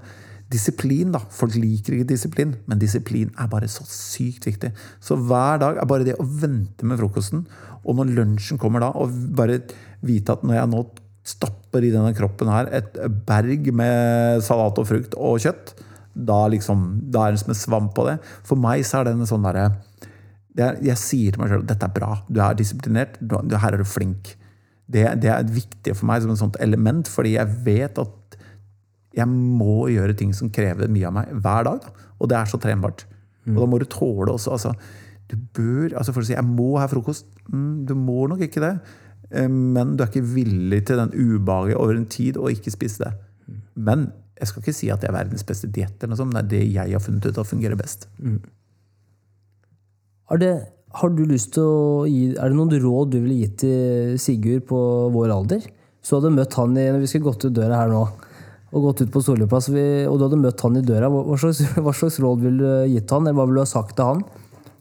disiplin. da. Folk liker ikke disiplin, men disiplin er bare så sykt viktig. Så hver dag er bare det å vente med frokosten, og når lunsjen kommer da, og bare vite at når jeg nå stapper i denne kroppen her et berg med salat og frukt og kjøtt, da liksom, da er det som en svamp på det. For meg så er det en sånn derre er, jeg sier til meg sjøl dette er bra. Du er disiplinert. Du, her er du flink. Det, det er viktig for meg som et sånt element, fordi jeg vet at jeg må gjøre ting som krever mye av meg hver dag. Da. Og det er så trenbart. Og da må du tåle også. Altså, du bør, altså For å si jeg må ha frokost mm, Du må nok ikke det. Eh, Men du er ikke villig til den ubehaget over en tid å ikke spise det. Men jeg skal ikke si at det er verdens beste diett, det er det jeg har funnet ut at fungerer best. Har, det, har du lyst til å gi, Er det noen råd du ville gitt til Sigurd på vår alder? Så hadde møtt han i, når vi skulle gått ut døra her nå, og gått ut på Solli og du hadde møtt han i døra, hva slags, (laughs) hva slags råd ville du gitt han, eller hva ville du ha sagt til han,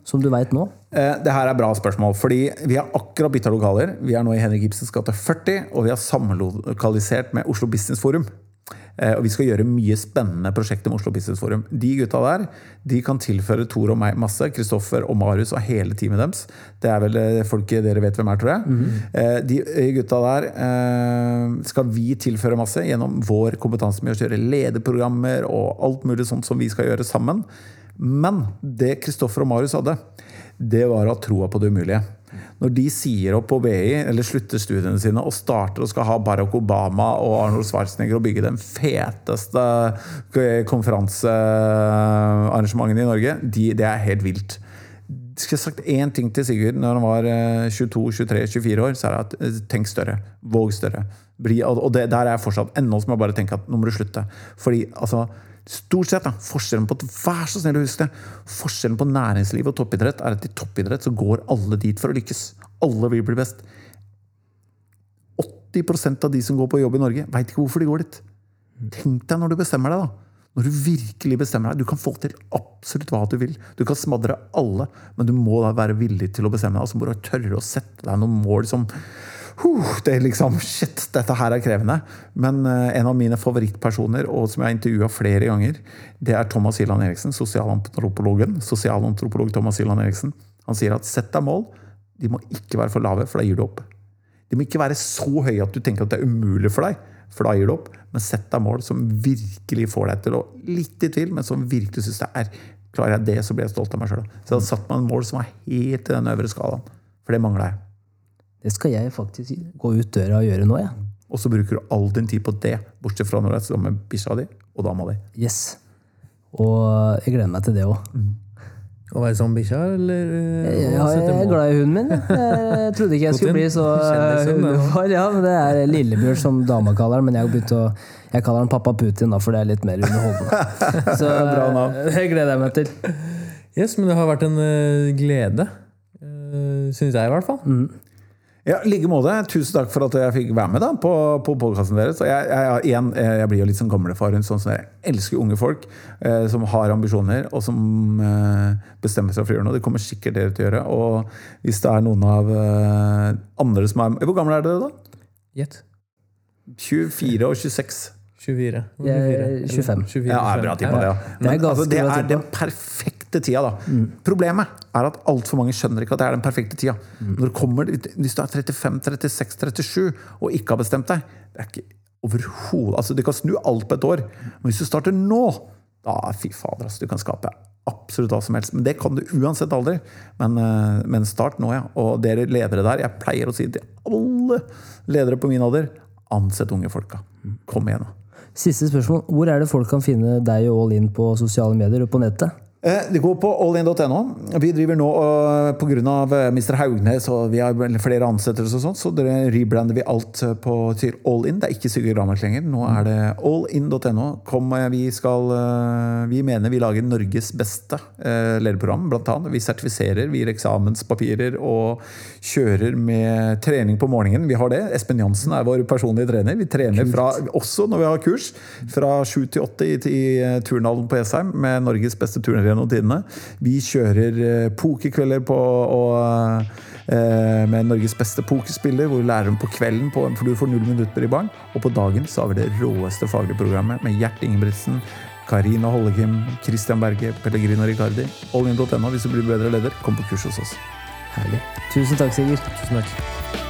som du veit nå? Eh, Det her er bra spørsmål, fordi vi har akkurat bytta lokaler. Vi er nå i Henrik Ibsens gate 40, og vi har samlokalisert med Oslo Business Forum. Eh, Og vi skal gjøre mye spennende prosjekter med Oslo Business Forum. De gutta der de kan tilføre Tor og meg masse. Kristoffer og Marius og hele teamet deres. Det er vel eh, folk dere vet hvem er, tror jeg. Eh, De eh, gutta der skal vi tilføre masse gjennom vår kompetanse med å kjøre lederprogrammer og alt mulig sånt som vi skal gjøre sammen. Men det Kristoffer og Marius hadde, det var å ha troa på det umulige. Når de sier opp på BI, eller slutter studiene sine og starter og skal ha Barack Obama og Arnold Schwarzenegger og bygge den feteste konferansearrangementen i Norge, de, det er helt vilt. Skal jeg sagt én ting til Sigurd når han var eh, 22-23-24 år, så er det at eh, tenk større. Våg større. Og det, der er jeg fortsatt. Ennå som jeg bare tenker at nå må du slutte. Fordi altså Stort sett, da, forskjellen på vær så snill å huske det, forskjellen på næringsliv og toppidrett er at i toppidrett så går alle dit for å lykkes. Alle vil bli best. 80% av de som går på jobb i Norge, veit ikke hvorfor de går dit. Tenk deg når du bestemmer deg, da. Når du virkelig bestemmer deg. Du kan få til absolutt hva du vil. Du kan smadre alle, men du må da være villig til å bestemme deg. Altså så må du tørre å sette deg noen mål som huh, det er liksom, Shit, dette her er krevende. Men eh, en av mine favorittpersoner, og som jeg har intervjua flere ganger, det er Thomas Hylland Eriksen, sosialantropologen. Sosialantropolog Thomas Hylland Eriksen. Han sier at sett deg mål. De må ikke være for lave, for da gir du opp. De må ikke være så høye at du tenker at det er umulig for deg, for da gir du opp. Men sett deg mål som virkelig får deg til å Litt i tvil, men som virkelig syns det er Klarer jeg det, så blir jeg stolt av meg sjøl. Så jeg hadde satt meg en mål som var helt i den øvre skalaen. For det mangla jeg. Det skal jeg faktisk gå ut døra og gjøre nå, jeg. Og så bruker du all din tid på det, bortsett fra når du er sammen med bikkja di og dama di. Yes. Og jeg gleder meg til det òg. Å være som bikkja, eller eh, Jeg, jeg er glad i hunden min. jeg. Trodde ikke jeg skulle bli så eh, hundefar. Ja, men det er Lillebjørn som dama kaller den, men jeg har begynt å jeg kaller han pappa Putin, da, for det er litt mer underholdende. (laughs) Så Bra navn. det gleder jeg meg til. Yes, men det har vært en eh, glede. Syns jeg, i hvert fall. Ja, i like måte. Tusen takk for at jeg fikk være med da, på, på podkasten deres. Jeg, jeg, igjen, eh, jeg blir jo litt sånn gamlefar. Sånn som jeg elsker unge folk eh, som har ambisjoner, og som eh, bestemmer seg for å gjøre noe. Det kommer sikkert dere til å gjøre. Og hvis det er noen av eh, andre som er Hvor gamle er dere, da? Gjett. 24 og 26. 24. Jeg er 25. 24, Ja, jeg er bra tippa, det. Ja. Det er altså, det er den perfekte perfekte tida. da. Problemet er at altfor mange skjønner ikke at det er den perfekte tida. Når du kommer, Hvis du er 35, 36, 37 og ikke har bestemt deg det er ikke overhodet, altså Du kan snu alt på et år, men hvis du starter nå, da fy fader, altså, du kan skape absolutt hva som helst. Men det kan du uansett aldri. Men, eh, men start nå, ja. Og dere ledere der, jeg pleier å si til alle ledere på min alder ansett unge folka. Kom igjen. Siste spørsmål. Hvor er det folk kan finne deg og All In på sosiale medier og på nettet? Eh, Det går på allin.no. Vi driver nå uh, pga. Mr. Haugnes og vi har flere ansettelser, og sånt, så rebrander vi alt eh, på, til All-in. Det er ikke Sigurd Grammark lenger. Nå er det allin.no. Eh, vi skal Vi mener vi lager Norges beste lederprogram, blant annet. Vi sertifiserer, vi gir eksamenspapirer og kjører med trening på morgenen. Vi har det. Espen Jansen er vår personlige trener. Vi trener fra, også når vi har kurs, fra sju til åtte i, i turnhallen på Esheim med Norges beste turnere gjennom tidene. Vi kjører eh, pokerkvelder på, og, eh, med Norges beste pokerspiller, hvor vi lærer dem på kvelden, på, for du får null minutter i baren. Og på dagen så har vi det råeste faglige programmet med Gjert Ingebrigtsen, Karina Hollekim, Christian Berge, Pellegrino Ricardi. Allin.no hvis du blir bedre leder. Kom på kurs hos oss. Herlig. Tusen takk, Sigurd. Tusen takk.